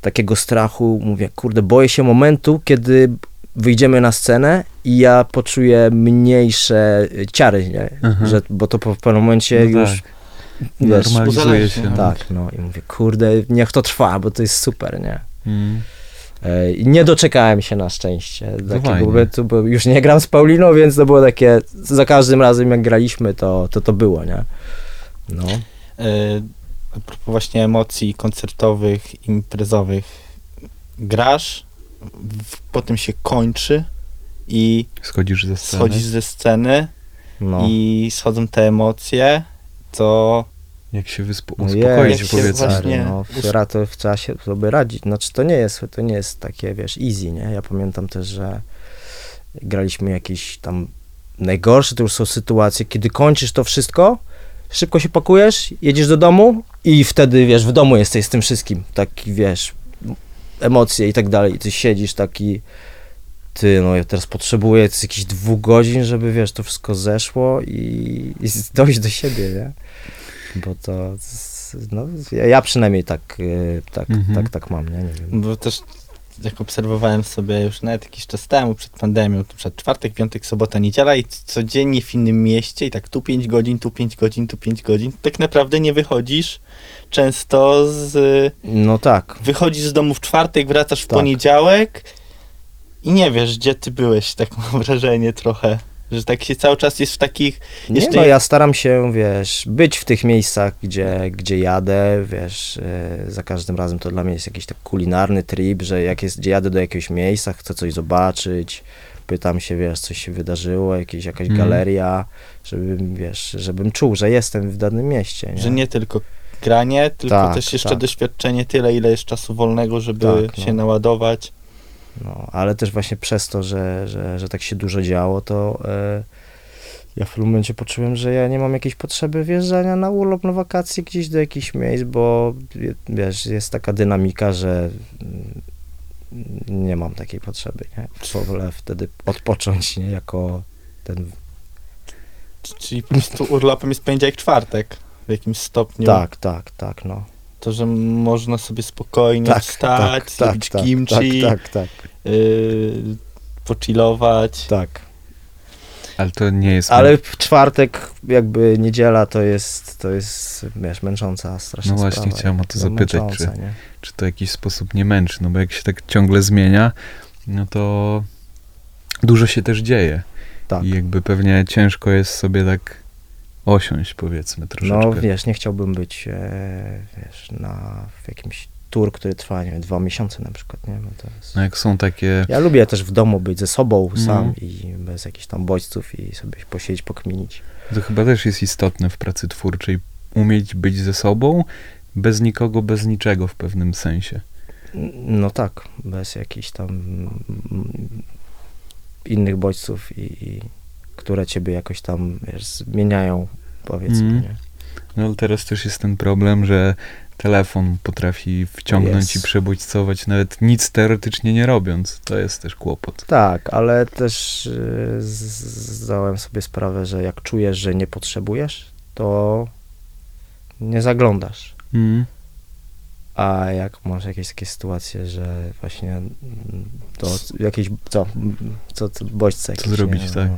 takiego strachu. Mówię, kurde, boję się momentu, kiedy wyjdziemy na scenę i ja poczuję mniejsze ciary, nie? Aha. Że, bo to po pewnym momencie No już, tak, wiesz, normalizuje się. tak, no i mówię, kurde, niech to trwa, bo to jest super, nie? Mm. E, I nie doczekałem się na szczęście takiego momentu, bo już nie gram z Pauliną, więc to było takie, za każdym razem jak graliśmy, to to, to było, nie? No. E, a propos właśnie emocji koncertowych, imprezowych. Grasz, w, potem się kończy i Schodzisz ze sceny. schodzisz ze sceny No. i schodzą te emocje, to Jak się wyspo- No uspokoić, jak się powiedzmy. właśnie- no, Fiora to trzeba się sobie radzić. Znaczy to nie jest, to nie jest takie, wiesz, easy, nie? Ja pamiętam też, że graliśmy jakieś tam najgorsze to już są sytuacje, kiedy kończysz to wszystko, szybko się pakujesz, jedziesz do domu i wtedy, wiesz, w domu jesteś z tym wszystkim, taki, wiesz, emocje i tak dalej i ty siedzisz taki ty, no ja teraz potrzebuję jakichś dwóch godzin, żeby, wiesz, to wszystko zeszło i, i dojść do siebie, nie? Bo to, no, ja, przynajmniej tak, y, tak, Mhm. tak, tak mam, nie? Nie wiem. Bo też jak obserwowałem sobie już nawet jakiś czas temu, przed pandemią, to przed czwartek, piątek, sobota, niedziela i codziennie w innym mieście i tak tu 5 godzin, tu 5 godzin, tu 5 godzin, tak naprawdę nie wychodzisz często z... No tak, Wychodzisz z domu w czwartek, wracasz w Tak. poniedziałek i nie wiesz, gdzie ty byłeś, tak mam wrażenie trochę. Że tak się cały czas jest w takich... Nie, Jeszcze- no ja staram się, wiesz, być w tych miejscach, gdzie, gdzie jadę, wiesz, e, za każdym razem to dla mnie jest jakiś tak kulinarny trip, że jak jest, gdzie jadę do jakiegoś miejsca, chcę coś zobaczyć, pytam się, wiesz, coś się wydarzyło, jakieś, jakaś Mhm. galeria, żebym, wiesz, żebym czuł, że jestem w danym mieście, nie? Że nie tylko granie, tylko Tak, też jeszcze tak. doświadczenie tyle, ile jest czasu wolnego, żeby Tak, no. się naładować. No, ale też właśnie przez to, że, że, że tak się dużo działo, to e, ja w pewnym momencie poczułem, że ja nie mam jakiejś potrzeby wjeżdżania na urlop, na wakacje gdzieś do jakichś miejsc, bo wie- wiesz, jest taka dynamika, że mm, nie mam takiej potrzeby, nie? Wolę wtedy odpocząć, nie? Jako ten czyli po prostu urlopem jest poniedziałek, czwartek w jakimś stopniu. Tak, tak, tak, no. To, że można sobie spokojnie Tak, wstać, tak, zrobić tak, kimchi, Tak, tak, tak, yy, pochillować. tak. Ale to nie jest... Ale w czwartek, jakby niedziela to jest, to jest, wiesz, męcząca strasznie No właśnie, sprawa, chciałem o to zapytać, męcząca, nie? czy to w jakiś sposób nie męczy, no bo jak się tak ciągle zmienia, no to dużo się też dzieje. Tak. I jakby pewnie ciężko jest sobie tak osiąść, powiedzmy, troszeczkę. No wiesz, nie chciałbym być, e, wiesz, na w jakimś tour, który trwa, nie wiem, dwa miesiące na przykład, nie? Jest... No jak są takie... Ja lubię też w domu być ze sobą No. sam i bez jakichś tam bodźców i sobie posiedzieć, pokminić. To chyba też jest istotne w pracy twórczej, umieć być ze sobą, bez nikogo, bez niczego w pewnym sensie. No tak, bez jakichś tam mm, innych bodźców i, i które ciebie jakoś tam wiesz, zmieniają, powiedzmy, Mhm. nie? No ale teraz też jest ten problem, że telefon potrafi wciągnąć Jest. i przebodźcować, nawet nic teoretycznie nie robiąc. To jest też kłopot. Tak, ale też y, zdałem sobie sprawę, że jak czujesz, że nie potrzebujesz, to nie zaglądasz. Mm. A jak masz jakieś takie sytuacje, że właśnie mm, to jakieś, co, co, co bodźce jakieś, zrobić, nie? tak.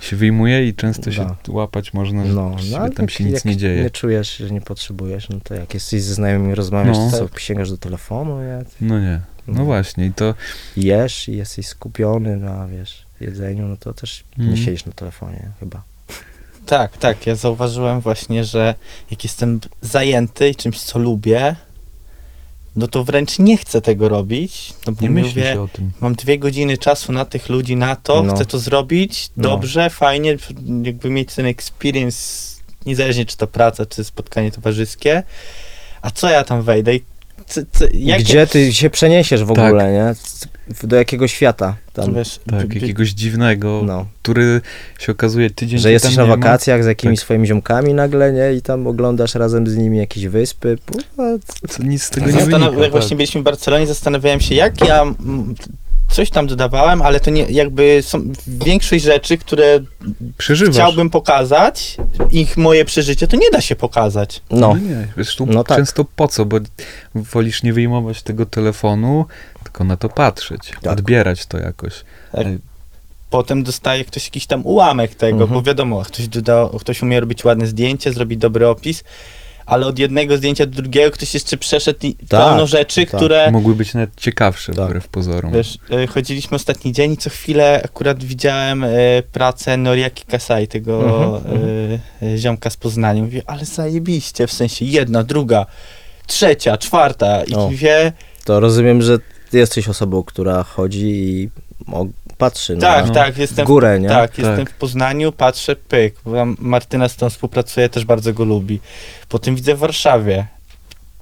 Się wyjmuje i często się Da. łapać można, że No, no ale tam jak, się nic jak nie dzieje. nie czujesz, że nie potrzebujesz, no to jak jesteś ze znajomymi rozmawiasz, No. to co, sięgasz do telefonu, ja, No nie. No No. właśnie i to jesz i jesteś skupiony na, wiesz, jedzeniu, no to też Mhm. nie siedzisz na telefonie chyba. Tak, tak. Ja zauważyłem właśnie, że jak jestem zajęty i czymś, co lubię, no to wręcz nie chcę tego robić. No bo nie myśli się o tym. mam dwie godziny czasu na tych ludzi, na to, No. chcę to zrobić, No. dobrze, fajnie, jakby mieć ten experience, niezależnie czy to praca, czy spotkanie towarzyskie. A co ja tam wejdę i co, co, jak Gdzie ty się przeniesiesz w Tak. ogóle, nie? C- Do jakiego świata tam, wiesz, Tak, by- jakiegoś dziwnego, no. który się okazuje tydzień Że jesteś na nie ma. wakacjach z jakimiś Tak. swoimi ziomkami nagle, nie? I tam oglądasz razem z nimi jakieś wyspy. Kurwa, Co, nic z tego nie Zastanaw- wynika. jak właśnie tak. byliśmy w Barcelonie, zastanawiałem się, jak ja coś tam dodawałem, ale to nie, jakby są większość rzeczy, które Przeżywasz. chciałbym pokazać, ich moje przeżycie, to nie da się pokazać. no. nie, wiesz, tu No tak. często po co, bo wolisz nie wyjmować tego telefonu, tylko na to patrzeć, Tak. odbierać to jakoś. Tak. Potem dostaje ktoś jakiś tam ułamek tego, Mhm. bo wiadomo, ktoś, doda, ktoś umie robić ładne zdjęcie, zrobić dobry opis, ale od jednego zdjęcia do drugiego ktoś jeszcze przeszedł i pełno rzeczy, tak. które... Mogły być nawet ciekawsze Tak. wbrew pozorom. Wiesz, e, chodziliśmy ostatni dzień i co chwilę akurat widziałem e, pracę Noriaki Kasai, tego Mhm, e, ziomka z Poznania. Mówię, ale zajebiście, w sensie jedna, druga, trzecia, czwarta i O. wie, To rozumiem, że ty jesteś osobą, która chodzi i patrzy tak, na tak, jestem, górę, nie? tak, Tak. jestem w Poznaniu, patrzę, pyk, Martyna z tą współpracuje, też bardzo go lubi. Potem widzę w Warszawie,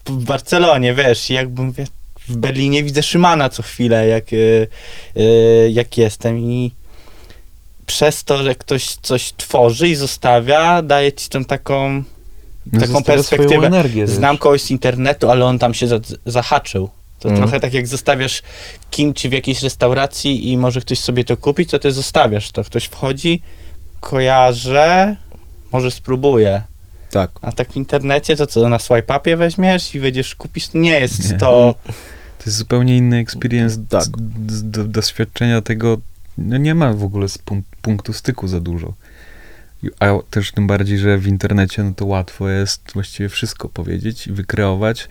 w Barcelonie, wiesz, i jakby mówię, w Berlinie widzę Szymana co chwilę, jak, e, jak jestem i przez to, że ktoś coś tworzy i zostawia, daje ci tą taką No, taką zostawia perspektywę. energię. Znam kogoś z internetu, ale on tam się za, zahaczył. To Mm. trochę tak jak zostawiasz kimchi w jakiejś restauracji i może ktoś sobie to kupić, to ty zostawiasz to. Ktoś wchodzi, kojarzy, może spróbuje. Tak. A tak w internecie to co, na swipe upie weźmiesz i będziesz kupisz, nie jest Nie. to... To jest zupełnie inny experience Tak. z, z, do, doświadczenia tego. No nie ma w ogóle z pun- punktu styku za dużo. A też tym bardziej, że w internecie no to łatwo jest właściwie wszystko powiedzieć i wykreować,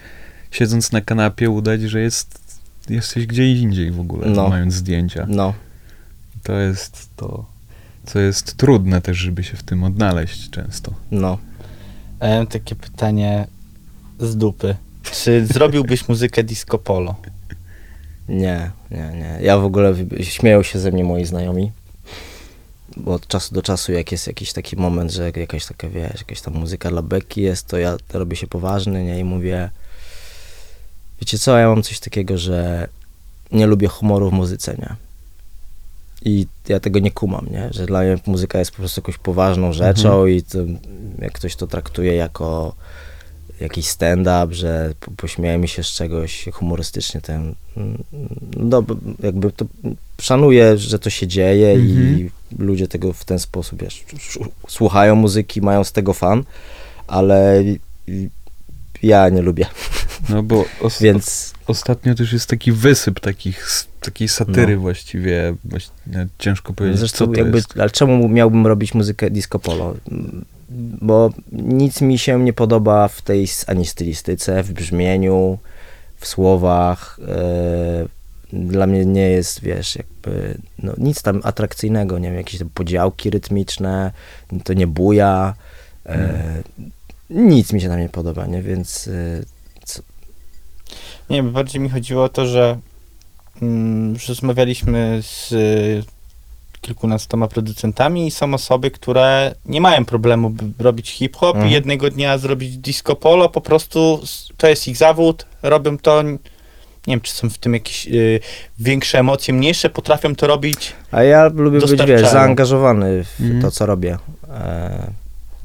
siedząc na kanapie udać, że jest, jesteś gdzie indziej w ogóle, No. mając zdjęcia. No. To jest to, co jest trudne też, żeby się w tym odnaleźć często. No. Ja mam takie pytanie z dupy. Czy zrobiłbyś muzykę disco polo? Nie, nie, nie. Ja w ogóle śmieją się ze mnie moi znajomi. Bo od czasu do czasu, jak jest jakiś taki moment, że jakaś taka, wiesz, jakaś tam muzyka dla beki jest, to ja robię się poważny, nie? I mówię, wiecie co, ja mam coś takiego, że nie lubię humoru w muzyce, nie? I ja tego nie kumam, nie? Że dla mnie muzyka jest po prostu jakąś poważną rzeczą i to, jak ktoś to traktuje jako jakiś stand-up, że po- pośmiejemy się z czegoś humorystycznie, ten, mm, no, jakby to szanuję, że to się dzieje Mhm. i ludzie tego w ten sposób, wiesz, sz- słuchają muzyki, mają z tego fan, ale ja nie lubię, No bo os- więc ostatnio też jest taki wysyp takich, takiej satyry No. właściwie, ciężko powiedzieć, Zresztą jakby, jest. ale czemu miałbym robić muzykę disco polo? Bo nic mi się nie podoba w tej ani stylistyce, w brzmieniu, w słowach. e, Dla mnie nie jest, wiesz, jakby, no nic tam atrakcyjnego, nie wiem, jakieś tam podziałki rytmiczne, to nie buja, e, nic mi się tam nie podoba, nie, więc e, Nie, bo bardziej mi chodziło o to, że mm, rozmawialiśmy z y, kilkunastoma producentami i są osoby, które nie mają problemu by robić hip-hop Mhm. i jednego dnia zrobić disco polo, po prostu to jest ich zawód, robią to, nie wiem, czy są w tym jakieś y, większe emocje, mniejsze, potrafią to robić. A ja lubię być, wiesz, zaangażowany w Mhm. to, co robię. E,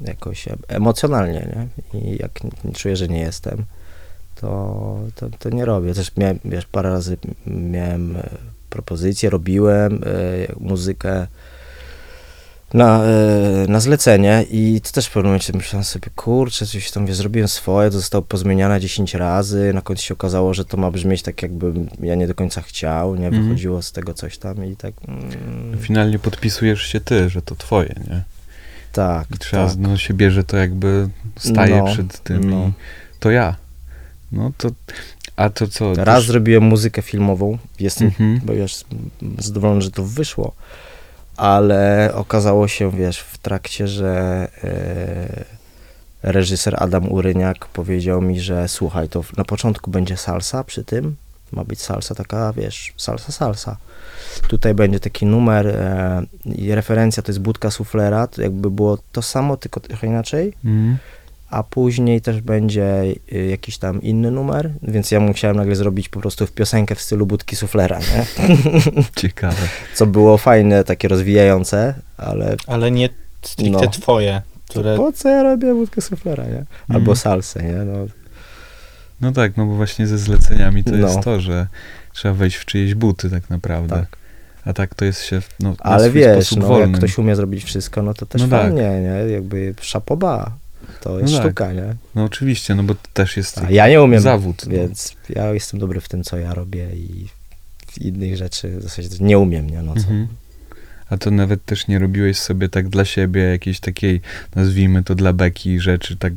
jakoś emocjonalnie, nie? I jak czuję, że nie jestem, to, to, to nie robię. Też miałem, wiesz, parę razy miałem e, propozycje, robiłem e, muzykę na, e, na zlecenie i to też w pewnym momencie myślałem sobie, kurczę, coś tam, wiesz, zrobiłem swoje, to zostało pozmieniane 10 razy, na końcu się okazało, że to ma brzmieć tak, jakbym ja nie do końca chciał, nie? Mhm. Wychodziło z tego coś tam i tak... Mm, Finalnie podpisujesz się ty, że to twoje, nie? Tak, I trzeba, tak. no się bierze to jakby, staje No, przed tym no. i to ja. No to, a to co? Raz też- zrobiłem muzykę filmową, jestem Mhm. bo wiesz, zadowolony, że to wyszło, ale okazało się, wiesz, w trakcie, że e, reżyser Adam Uryniak powiedział mi, że słuchaj, to na początku będzie salsa przy tym, ma być salsa taka, wiesz, salsa, salsa. Tutaj będzie taki numer e, i referencja to jest budka suflera, to jakby było to samo, tylko trochę inaczej Mhm. a później też będzie y, jakiś tam inny numer, więc ja musiałem nagle zrobić po prostu w piosenkę w stylu budki suflera, nie? Ciekawe. Co było fajne, takie rozwijające, ale Ale nie stricte No. twoje, które... po co ja robię budkę suflera, nie? Albo Mhm. salsę, nie? No, No tak, no bo właśnie ze zleceniami to No. jest to, że trzeba wejść w czyjeś buty tak naprawdę. tak. A tak to jest się no, Ale wiesz, sposób no, wolnym. jak ktoś umie zrobić wszystko, no to też No tak. fajnie, nie? Jakby szapoba. To jest No tak. sztuka, nie? No oczywiście, no bo to też jest A ja nie umiem, zawód. no. więc ja jestem dobry w tym, co ja robię i w innych rzeczy w zasadzie nie umiem, nie? No co? Mhm. A to nawet też nie robiłeś sobie tak dla siebie jakiejś takiej, nazwijmy to dla beki rzeczy, tak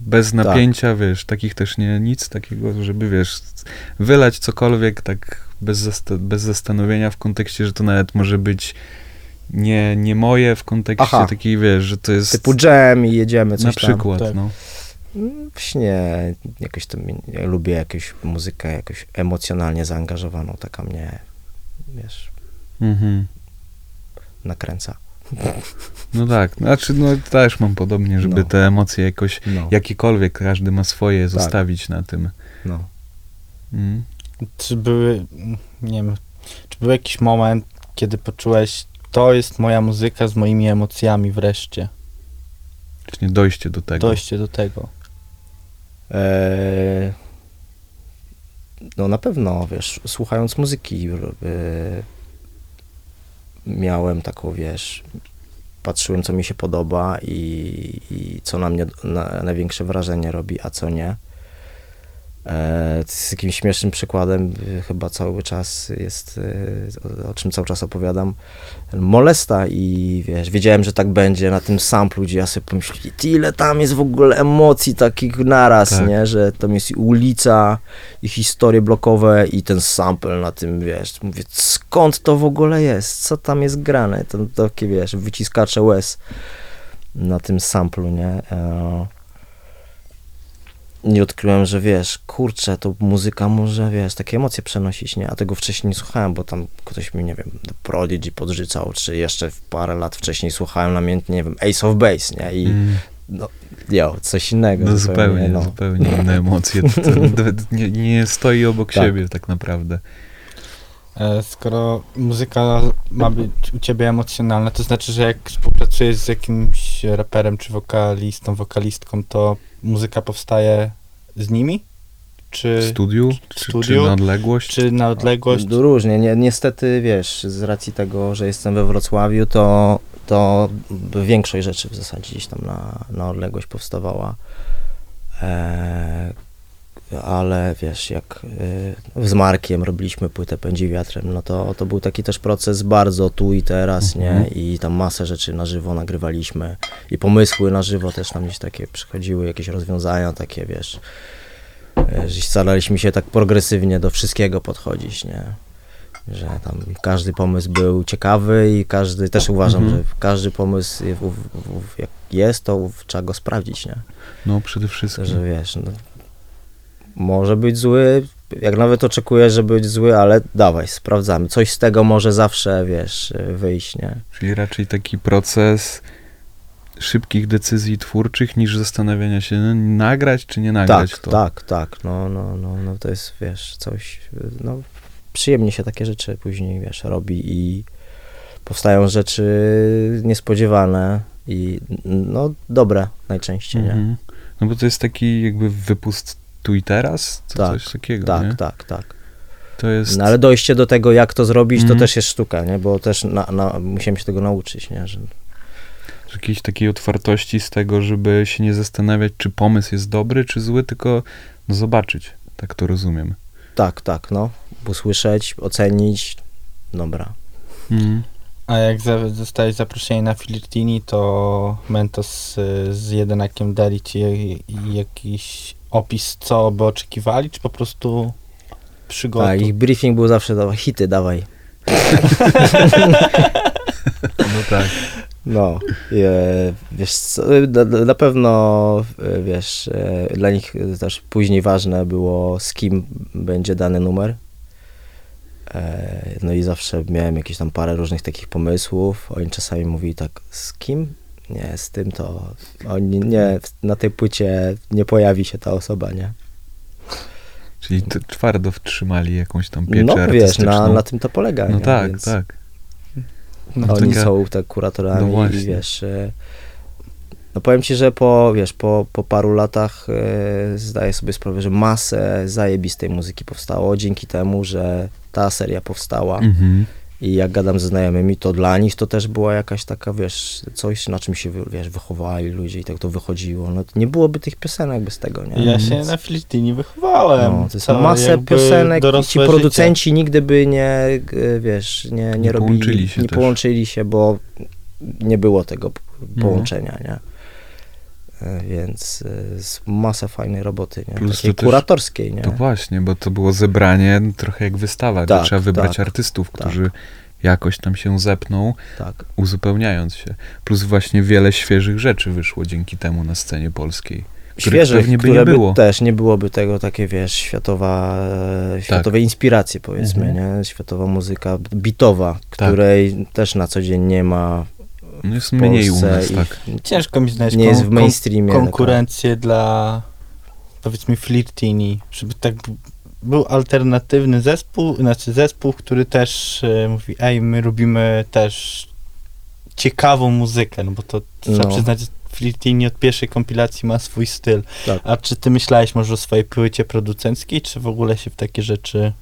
bez napięcia, wiesz, takich też nie, nic takiego, żeby wiesz, wylać cokolwiek tak bez, zasta- bez zastanowienia w kontekście, że to nawet może być nie, nie moje w kontekście Aha. takiej, wiesz, że to jest Typu jam i jedziemy coś na tam. przykład, tak. no. Mm, Właśnie jakoś to mi- ja lubię jakąś muzykę jakoś emocjonalnie zaangażowaną, taka mnie, wiesz, Mhm. Nakręca. No tak, znaczy no też mam podobnie, żeby No. te emocje jakoś, No, jakiekolwiek każdy ma swoje, zostawić na tym. no. Mm. Czy były, nie wiem, czy był jakiś moment, kiedy poczułeś, to jest moja muzyka z moimi emocjami wreszcie, Właśnie dojście do tego. dojście do tego. Eee, no na pewno, wiesz, słuchając muzyki e, miałem taką, wiesz, patrzyłem co mi się podoba i, i co na mnie na, największe wrażenie robi, a co nie. E, z jakimś śmiesznym przykładem e, chyba cały czas jest, e, o, czym cały czas opowiadam, Molesta i wiesz, wiedziałem, że tak będzie na tym samplu, gdzie ja sobie pomyślałem, ile tam jest w ogóle emocji takich naraz, Tak. nie, że tam jest i ulica, i historie blokowe i ten sample na tym, wiesz, mówię, skąd to w ogóle jest, co tam jest grane, to takie, wiesz, wyciskacze łez na tym samplu, nie. Nie odkryłem, że wiesz, kurczę, to muzyka może, wiesz, takie emocje przenosić, nie? A tego wcześniej nie słuchałem, bo tam ktoś mi, nie wiem, The Prodigy podrzucał, czy jeszcze w parę lat wcześniej słuchałem namiętnie, nie wiem, Ace of Base, nie? I Mm. no, jo, coś innego. No zupełnie, no. zupełnie inne emocje. To, to nie, nie stoi obok Tak. siebie tak naprawdę. E, Skoro muzyka ma być u ciebie emocjonalna, to znaczy, że jak współpracujesz z jakimś raperem, czy wokalistą, wokalistką, to muzyka powstaje z nimi? W Czy, studiu? Czy, czy studiu? na odległość? czy na odległość? No, Różnie, nie, niestety wiesz, z racji tego, że jestem we Wrocławiu, to, to większość rzeczy w zasadzie gdzieś tam na, na odległość powstawała. E, ale wiesz, jak e, z Markiem robiliśmy płytę Pędzi Wiatrem, no to, to był taki też proces bardzo tu i teraz, Mhm. nie? I tam masę rzeczy na żywo nagrywaliśmy i pomysły na żywo też nam gdzieś takie przychodziły, jakieś rozwiązania takie, wiesz, e, że staraliśmy się tak progresywnie do wszystkiego podchodzić, nie? Że tam każdy pomysł był ciekawy i każdy, też uważam, Mhm. że każdy pomysł, jak jest, to trzeba go sprawdzić, nie? No przede wszystkim. Że wiesz, no, może być zły, jak nawet oczekujesz, że być zły, ale dawaj, sprawdzamy. Coś z tego może zawsze, wiesz, wyjść, nie? Czyli raczej taki proces szybkich decyzji twórczych niż zastanawiania się, no, nagrać czy nie nagrać tak, to. tak, tak, no, no, no, no to jest, wiesz, coś, no przyjemnie się takie rzeczy później, wiesz, robi i powstają rzeczy niespodziewane i no dobre najczęściej, nie? Mhm. No bo to jest taki jakby wypust tu i teraz, to Tak, coś takiego, Tak, nie? tak, tak. To jest... No ale dojście do tego, jak to zrobić, Mhm. to też jest sztuka, nie? Bo też na, na, musiałem się tego nauczyć, nie? Że, jakiejś takiej otwartości z tego, żeby się nie zastanawiać, czy pomysł jest dobry, czy zły, tylko no, zobaczyć. Tak to rozumiem. tak, tak, no. Usłyszeć, ocenić, dobra. Mhm. A jak za, zostałeś zaproszeni na Filirtini, to Mentos y, z jedynakiem dali ci jak- jakiś opis, co by oczekiwali, czy po prostu przygotuj? A ich briefing był zawsze, dawaj, hity dawaj. No tak. No, e, wiesz, co, na, na pewno, e, wiesz, e, dla nich też później ważne było, z kim będzie dany numer. E, No i zawsze miałem jakieś tam parę różnych takich pomysłów. Oni czasami mówili tak, z kim? Nie, z tym to, oni nie, na tej płycie nie pojawi się ta osoba, nie? Czyli to twardo wtrzymali jakąś tam pieczę No wiesz, na, na tym to polega. No nie? tak, Więc- tak. No, Oni taka- są tak kuratorami No i wiesz. e, No powiem ci, że po, wiesz, po, po paru latach e, zdaję sobie sprawę, że masę zajebistej muzyki powstało dzięki temu, że ta seria powstała Mhm. I jak gadam ze znajomymi, to dla nich to też była jakaś taka, wiesz, coś na czym się, wiesz, wychowali ludzie i tak to wychodziło. No nie byłoby tych piosenek bez tego, nie? Ja się Więc- na Filirtini wychowałem. no, to jest Całe masę piosenek i ci producenci nigdy by nie, e, wiesz, nie, nie, Nie robili, połączyli się nie też. połączyli się, bo nie było tego Mhm. połączenia, nie? E, Więc e, masa fajnej roboty, nie? Plus Takiej kuratorskiej, nie? To właśnie, bo to było zebranie trochę jak wystawa, Tak, trzeba wybrać tak, artystów, tak. którzy jakoś tam się zepną, Tak. uzupełniając się. Plus właśnie wiele świeżych rzeczy wyszło dzięki temu na scenie polskiej. Świeżych, pewnie by nie by było. też nie byłoby tego takie, wiesz, światowa, e, światowe inspiracje, powiedzmy, Mhm. nie? Światowa muzyka bitowa, Tak. której też na co dzień nie ma No jest w mniej u nas, tak. Ciężko mi znaleźć nie kon- jest w mainstreamie. taka- konkurencję dla powiedzmy Flirtini, żeby tak był alternatywny zespół, znaczy zespół, który też e, mówi, ej, my robimy też ciekawą muzykę, no bo to trzeba No. przyznać, że Flirtini od pierwszej kompilacji ma swój styl. Tak. A czy ty myślałeś może o swojej płycie producenckiej, czy w ogóle się w takie rzeczy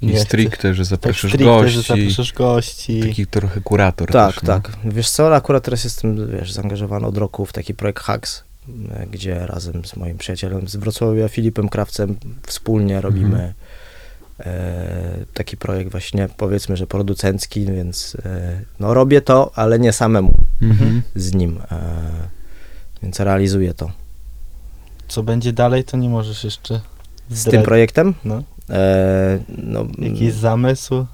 Taki Nie chcę. stricte, że tak zapraszasz stricte, że gości. zapraszasz gości? Taki trochę kurator Tak, też, no. tak. Wiesz co, akurat teraz jestem, wiesz, zaangażowany od roku w taki projekt Hacks, e, gdzie razem z moim przyjacielem z Wrocławia, Filipem Krawcem, wspólnie robimy e, taki projekt właśnie, powiedzmy, że producencki, więc e, no robię to, ale nie samemu Mhm. z nim, e, więc realizuję to. Co będzie dalej, to nie możesz jeszcze Z tym projektem? No. E, no, Jakiś zamysł?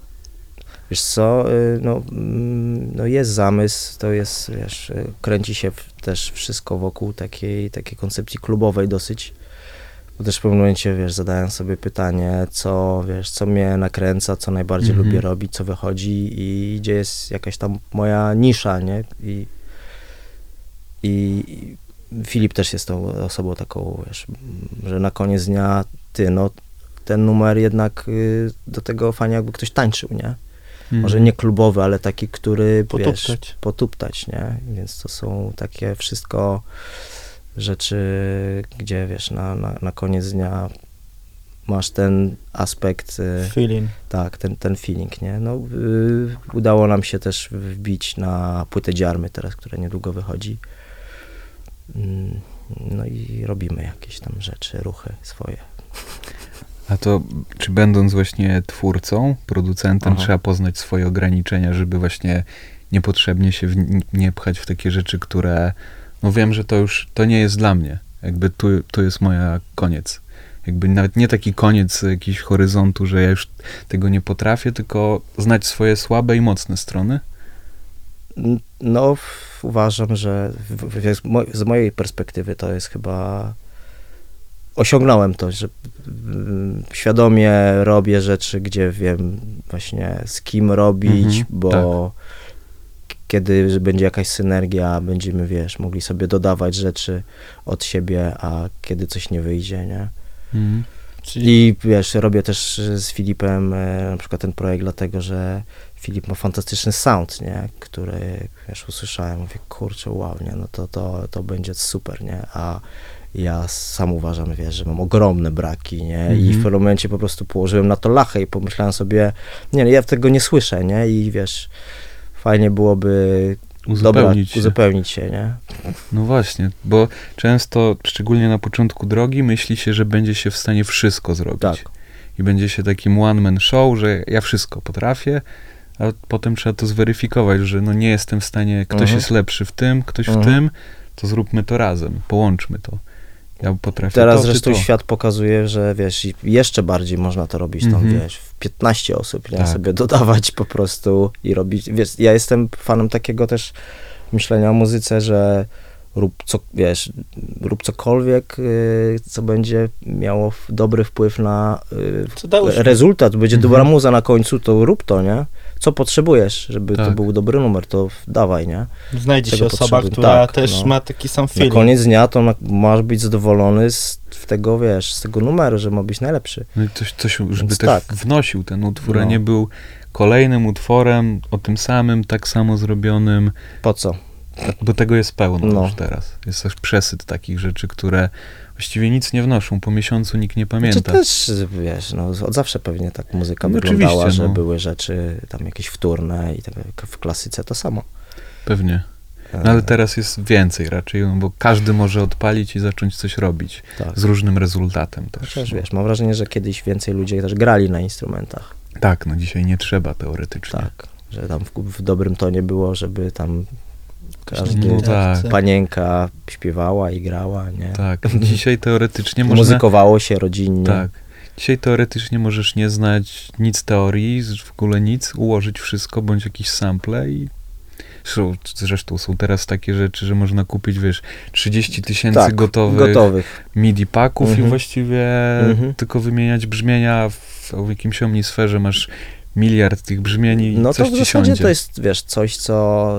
Wiesz co, y, no, mm, no jest zamysł, to jest, wiesz, y, kręci się w, też wszystko wokół takiej, takiej koncepcji klubowej dosyć. Bo też w pewnym momencie, wiesz, zadałem sobie pytanie, co, wiesz, co mnie nakręca, co najbardziej Mhm. lubię robić, co wychodzi i gdzie jest jakaś tam moja nisza, nie? I, i, i Filip też jest tą osobą taką, wiesz, że na koniec dnia, ty, no, ten numer jednak y, do tego fajnie jakby ktoś tańczył, nie? Mhm. Może nie klubowy, ale taki, który wiesz, Potuptać. potuptać, nie? Więc to są takie wszystko rzeczy, gdzie wiesz, na, na, na koniec dnia masz ten aspekt, y, Feeling. tak, ten, ten feeling, nie? No, y, udało nam się też wbić na płytę Dziarmy teraz, która niedługo wychodzi. Mm, No i robimy jakieś tam rzeczy, ruchy swoje. A to czy będąc właśnie twórcą, producentem, Aha. trzeba poznać swoje ograniczenia, żeby właśnie niepotrzebnie się w, nie pchać w takie rzeczy, które no wiem, że to już to nie jest dla mnie. Jakby tu, tu jest moja koniec. Jakby nawet nie taki koniec jakiś horyzontu, że ja już tego nie potrafię, tylko znać swoje słabe i mocne strony. No, uważam, że w, w, z mojej perspektywy to jest chyba. Osiągnąłem to, że mm, świadomie robię rzeczy, gdzie wiem właśnie z kim robić, Mhm, bo k- kiedy będzie jakaś synergia, będziemy, wiesz, mogli sobie dodawać rzeczy od siebie, a kiedy coś nie wyjdzie, nie? Mhm. Czyli I wiesz, robię też z Filipem e, na przykład ten projekt, dlatego że Filip ma fantastyczny sound, nie? Który wiesz, usłyszałem, mówię, kurczę, wow, nie? No to, to, to będzie super, nie? A ja sam uważam, wiesz, że mam ogromne braki, nie? I w Mhm. pewnym momencie po prostu położyłem na to lachę i pomyślałem sobie, nie, no ja tego nie słyszę, nie? I wiesz, fajnie byłoby Uzupełnić dobra, się. uzupełnić się, nie? No właśnie, bo często, szczególnie na początku drogi, myśli się, że będzie się w stanie wszystko zrobić. Tak. I będzie się takim one-man show, że ja wszystko potrafię, a potem trzeba to zweryfikować, że no nie jestem w stanie, ktoś Mhm. jest lepszy w tym, ktoś w Mhm. tym, to zróbmy to razem, połączmy to. Ja potrafię Teraz to, zresztą to. świat pokazuje, że wiesz, jeszcze bardziej można to robić tam, Mhm. wiesz, w 15 osób, nie? Tak. Sobie dodawać po prostu i robić, wiesz, ja jestem fanem takiego też myślenia o muzyce, że rób co, wiesz, rób cokolwiek, y, co będzie miało dobry wpływ na y, rezultat, będzie Mhm. dobra muza na końcu, to rób to, nie? Co potrzebujesz, żeby to Tak. był dobry numer, to dawaj, nie? znajdzie się osoba, która Tak, też no. ma taki sam Na feeling. koniec dnia to na, masz być zadowolony z tego, wiesz, z tego numeru, że ma być najlepszy. No i coś, coś żeby Więc też tak. wnosił ten utwór, a No. nie był kolejnym utworem o tym samym, tak samo zrobionym, Po co? bo tego jest pełno No. już teraz. Jest też przesyt takich rzeczy, które właściwie nic nie wnoszą. Po miesiącu nikt nie pamięta. Czy też, wiesz, no, od zawsze pewnie tak muzyka No wyglądała, że no. były rzeczy tam jakieś wtórne i tak w klasyce to samo. Pewnie. No ale teraz jest więcej raczej, no bo każdy może odpalić i zacząć coś robić tak. z różnym rezultatem też. Chociaż wiesz, mam wrażenie, że kiedyś więcej ludzi też grali na instrumentach. Tak, no dzisiaj nie trzeba teoretycznie. Tak. Że tam w, w dobrym tonie było, żeby tam każdy No tak. panienka śpiewała i grała, nie? Tak, dzisiaj teoretycznie można... Muzykowało się rodzinnie. Tak. Dzisiaj teoretycznie możesz nie znać nic teorii, w ogóle nic, ułożyć wszystko, bądź jakieś sample i zresztą, zresztą są teraz takie rzeczy, że można kupić, wiesz, 30 tysięcy Tak, gotowych, gotowych. MIDI paków i Mhm. właściwie Mhm. tylko wymieniać brzmienia w, w jakimś omnisferze masz miliard tych brzmień i No coś to w ci zasadzie siądzie. to jest, wiesz, coś, co,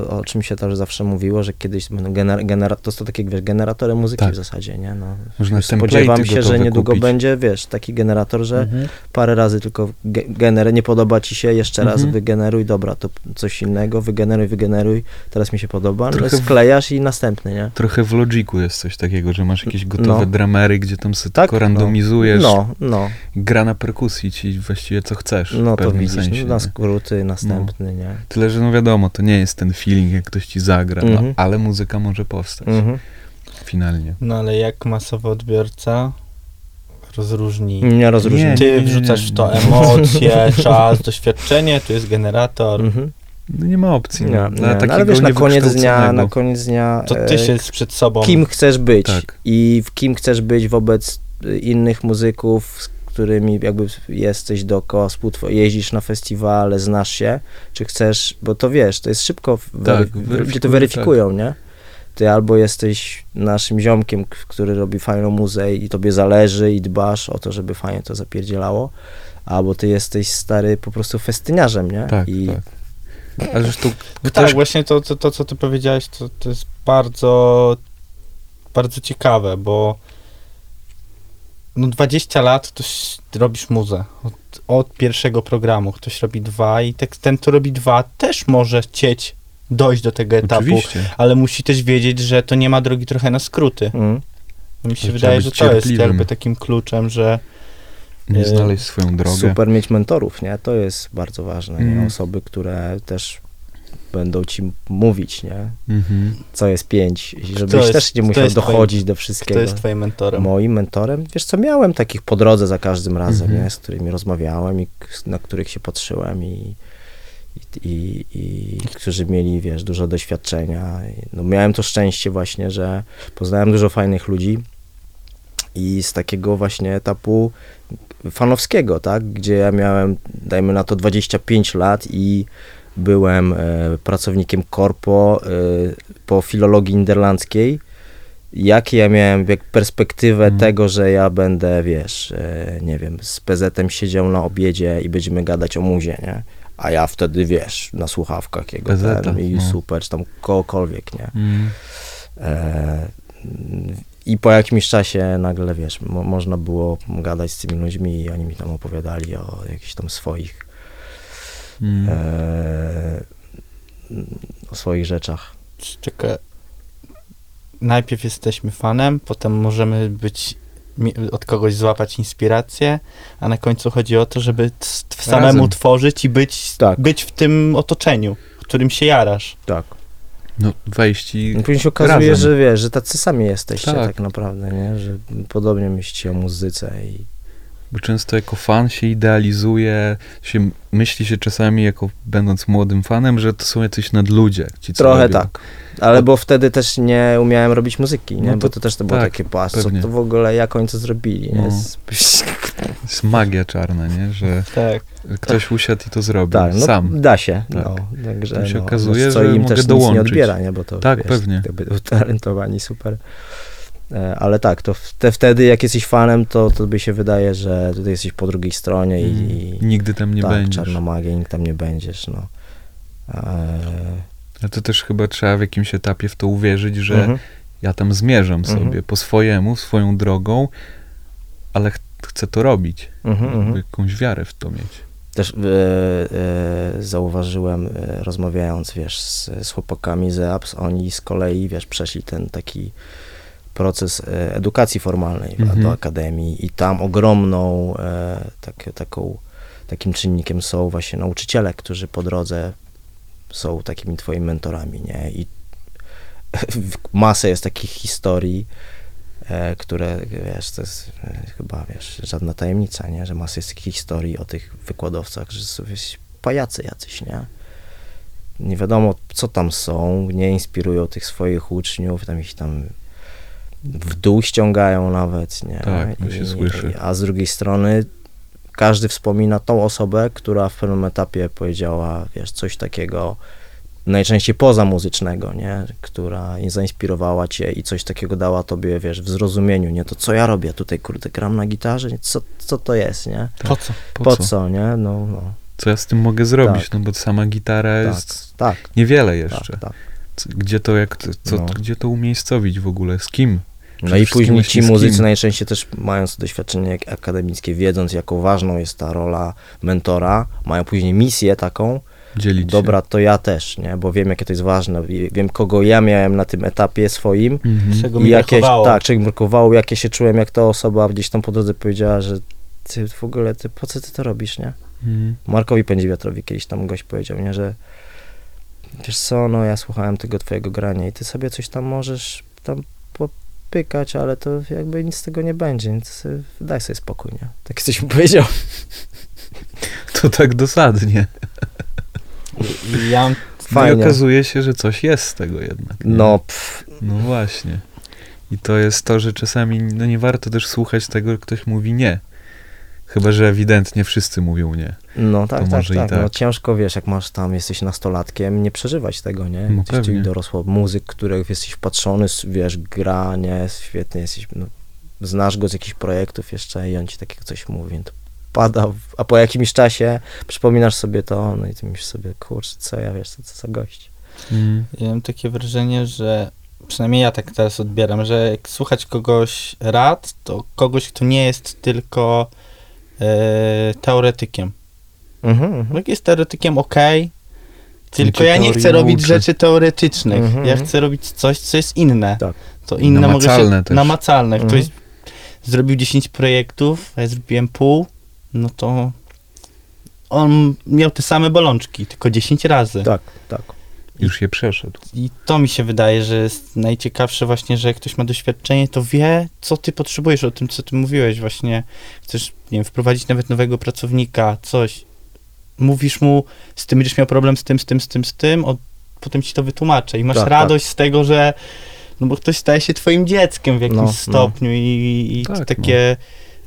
o czym się też zawsze mówiło, że kiedyś będą gener, genera, to są takie, wiesz, generatory muzyki Tak. w zasadzie, nie? No, Można spodziewam się, że niedługo kupić. będzie, wiesz, taki generator, że Mhm. parę razy tylko ge, gener, nie podoba ci się, jeszcze raz Mhm. wygeneruj, dobra, to coś innego, wygeneruj, wygeneruj, teraz mi się podoba, no, Trochę w- sklejasz i następny, nie? Trochę w Logiku jest coś takiego, że masz jakieś gotowe No. dramery, gdzie tam sobie Tak, tylko randomizujesz, No, no, gra na perkusji ci właściwie co chcesz. no to widzisz, sensie, no, na nie? skróty, następny, nie? Tyle, że no wiadomo, to nie jest ten feeling, jak ktoś ci zagra, Mhm. no, ale muzyka może powstać Mhm. finalnie. No ale jak masowy odbiorca rozróżni. Nie rozróżnię. Nie, Ty wrzucasz w to emocje, czas, doświadczenie, tu jest generator. Mhm. No nie ma opcji. Nie, no, nie, dla no, ale wiesz, na koniec dnia, na koniec dnia To e, ty się przed sobą. kim chcesz być Tak. i w kim chcesz być wobec innych muzyków, z którymi jakby jesteś dookoła, współtwo- jeździsz na festiwale, znasz się, czy chcesz, bo to wiesz, to jest szybko, w- Tak, ludzie to weryfikują, weryfikują, nie? Ty albo jesteś naszym ziomkiem, który robi fajną muzę i tobie zależy i dbasz o to, żeby fajnie to zapierdzielało, albo ty jesteś stary po prostu festyniarzem, nie? Tak, I tak. Ale zresztą Tak, też właśnie to, to, to, co ty powiedziałeś, to, to jest bardzo, bardzo ciekawe, bo no 20 lat to robisz muzę. Od, od pierwszego programu. Ktoś robi dwa i tak, ten, kto robi dwa, też może chcieć dojść do tego etapu, oczywiście. ale musi też wiedzieć, że to nie ma drogi trochę na skróty. mm, No mi się To wydaje, że to jest cierpliwym. jakby takim kluczem, że Nie Y, znaleźć swoją drogę. Super mieć mentorów, nie? To jest bardzo ważne? Mhm. Osoby, które też będą ci mówić, nie? Mhm. Co jest pięć, Kto żebyś jest- też nie kto musiał jest twoim- dochodzić do kto wszystkiego. jest twoim mentorem. Moim mentorem? Wiesz co, miałem takich po drodze za każdym razem, Mhm. nie? Z którymi rozmawiałem i na których się patrzyłem i, i, i, i którzy mieli, wiesz, dużo doświadczenia. No, miałem to szczęście właśnie, że poznałem dużo fajnych ludzi i z takiego właśnie etapu fanowskiego, tak? Gdzie ja miałem, dajmy na to 25 lat i byłem e, pracownikiem korpo e, po filologii niderlandzkiej. Jakie ja miałem jak perspektywę Mhm. tego, że ja będę, wiesz, e, nie wiem, z PZ-em siedział na obiedzie i będziemy gadać o muzie, nie? A ja wtedy, wiesz, na słuchawkach jego ten, i no. super, czy tam kogokolwiek, nie? Mm. E, I po jakimś czasie nagle, wiesz, mo, można było gadać z tymi ludźmi i oni mi tam opowiadali o jakichś tam swoich, Mm. e, o swoich rzeczach. Czekaj. Najpierw jesteśmy fanem, potem możemy być od kogoś złapać inspirację, a na końcu chodzi o to, żeby t- samemu Razem. tworzyć i być, Tak. być w tym otoczeniu, w którym się jarasz. Tak. No wejść i... No później się okazuje, razem. że wiesz, że tacy sami jesteście tak, Tak. naprawdę, nie? Że podobnie myślicie o muzyce i Bo często jako fan się idealizuje, się myśli się czasami jako będąc młodym fanem, że to są jacyś nadludzie. Ci, co trochę robią. tak. Ale bo wtedy też nie umiałem robić muzyki, nie? No to bo to też to było tak, takie, patrz, co to w ogóle, jak oni to zrobili, nie? No. Jest magia czarna, nie? Że Tak. ktoś usiadł i to zrobił Tak, no sam. da się. Tak. No, także, To się no, okazuje, no, co że im mogę też nic nie dołączyć. odbiera, nie? Bo to Tak, wiesz, pewnie. Jakby utalentowani, super. E, Ale tak, to te, wtedy jak jesteś fanem, to, to by się wydaje, że tutaj jesteś po drugiej stronie i, Mm. Nigdy tam nie tak, będziesz. czarna magia, nikt tam nie będziesz, no. E, A to też chyba trzeba w jakimś etapie w to uwierzyć, że mhm. ja tam zmierzam Mhm. sobie po swojemu, swoją drogą, ale ch- chcę to robić. Mhm, mhm. jakąś wiarę w to mieć. Też e, e, zauważyłem, e, rozmawiając, wiesz, z, z chłopakami z EAPS, oni z kolei, wiesz, przeszli ten taki proces e, edukacji formalnej Mhm. do akademii i tam ogromną e, tak, taką, takim czynnikiem są właśnie nauczyciele, którzy po drodze są takimi twoimi mentorami, nie? I masę jest takich historii, e, które, wiesz, to jest chyba, wiesz, żadna tajemnica, nie? Że masę jest takich historii o tych wykładowcach, że są wiesz, pajacy jacyś, nie? Nie wiadomo, co tam są, nie inspirują tych swoich uczniów, tam ich tam w dół ściągają nawet, nie? Tak, to się słyszy. A z drugiej strony każdy wspomina tą osobę, która w pewnym etapie powiedziała, wiesz, coś takiego, najczęściej poza muzycznego, nie? Która zainspirowała cię i coś takiego dała tobie, wiesz, w zrozumieniu, nie? To co ja robię tutaj, kurde, gram na gitarze, nie? Co, co to jest, nie? Tak. Po co? Po, Po, co? co? nie? No, no. Co ja z tym mogę zrobić? Tak. No bo sama gitara Tak, jest tak, niewiele jeszcze. tak, tak. Gdzie to, jak, co, No. gdzie to umiejscowić w ogóle? Z kim? No i później ci muzycy najczęściej też mając doświadczenie akademickie, wiedząc jaką ważną jest ta rola mentora, mają później misję taką, Dzielić dobra, to ja też, nie? Bo wiem jakie to jest ważne, i wiem kogo ja miałem na tym etapie swoim się. Mhm. Czego i mi jakieś, brakowało. tak, czego mi brakowało, jakie się czułem, jak ta osoba gdzieś tam po drodze powiedziała, że ty w ogóle, ty, po co ty to robisz, nie? Mhm. Markowi Pędziwiatrowi kiedyś tam gość powiedział, nie, że wiesz co, no ja słuchałem tego twojego grania i ty sobie coś tam możesz tam popykać, ale to jakby nic z tego nie będzie, więc sobie- daj sobie spokój, nie? Tak coś mi powiedział. To tak dosadnie. I ja No i Fajnie. okazuje się, że coś jest z tego jednak. nie? No, pff, No właśnie. I to jest to, że czasami no nie warto też słuchać tego, że ktoś mówi nie. Chyba, że ewidentnie wszyscy mówią nie. no tak, To tak, może i tak. No tak. ciężko, wiesz, jak masz tam, jesteś nastolatkiem, nie przeżywać tego, nie? No Jesteś pewnie. dorosły muzyk, których jesteś wpatrzony, wiesz, gra, nie, świetnie jesteś, no, znasz go z jakichś projektów jeszcze i on ci takiego coś mówi, to pada, a po jakimś czasie przypominasz sobie to, no i ty myślisz sobie, kurczę, co ja, wiesz, co, co za gość. Mm. Ja mam takie wrażenie, że przynajmniej ja tak teraz odbieram, że jak słuchać kogoś rad, to kogoś, kto nie jest tylko teoretykiem. Mhm, mhm. Jak jest teoretykiem, ok, Tylko ja nie chcę robić uczy. rzeczy teoretycznych. Mhm. Ja chcę robić coś, co jest inne. Tak. To inne Namacalne mogę się... też. Namacalne. Mhm. Ktoś zrobił 10 projektów, a ja zrobiłem pół, no to on miał te same bolączki, tylko 10 razy. Tak, tak. Już je przeszedł. I to mi się wydaje, że jest najciekawsze właśnie, że jak ktoś ma doświadczenie, to wie, co ty potrzebujesz, o tym, co ty mówiłeś właśnie. Chcesz, nie wiem, wprowadzić nawet nowego pracownika, coś. Mówisz mu, z tym będziesz miał problem z tym, z tym, z tym, z tym, o, potem ci to wytłumaczę i masz Tak, radość z tego, że no bo ktoś staje się twoim dzieckiem w jakimś No, no. stopniu i, i Tak, takie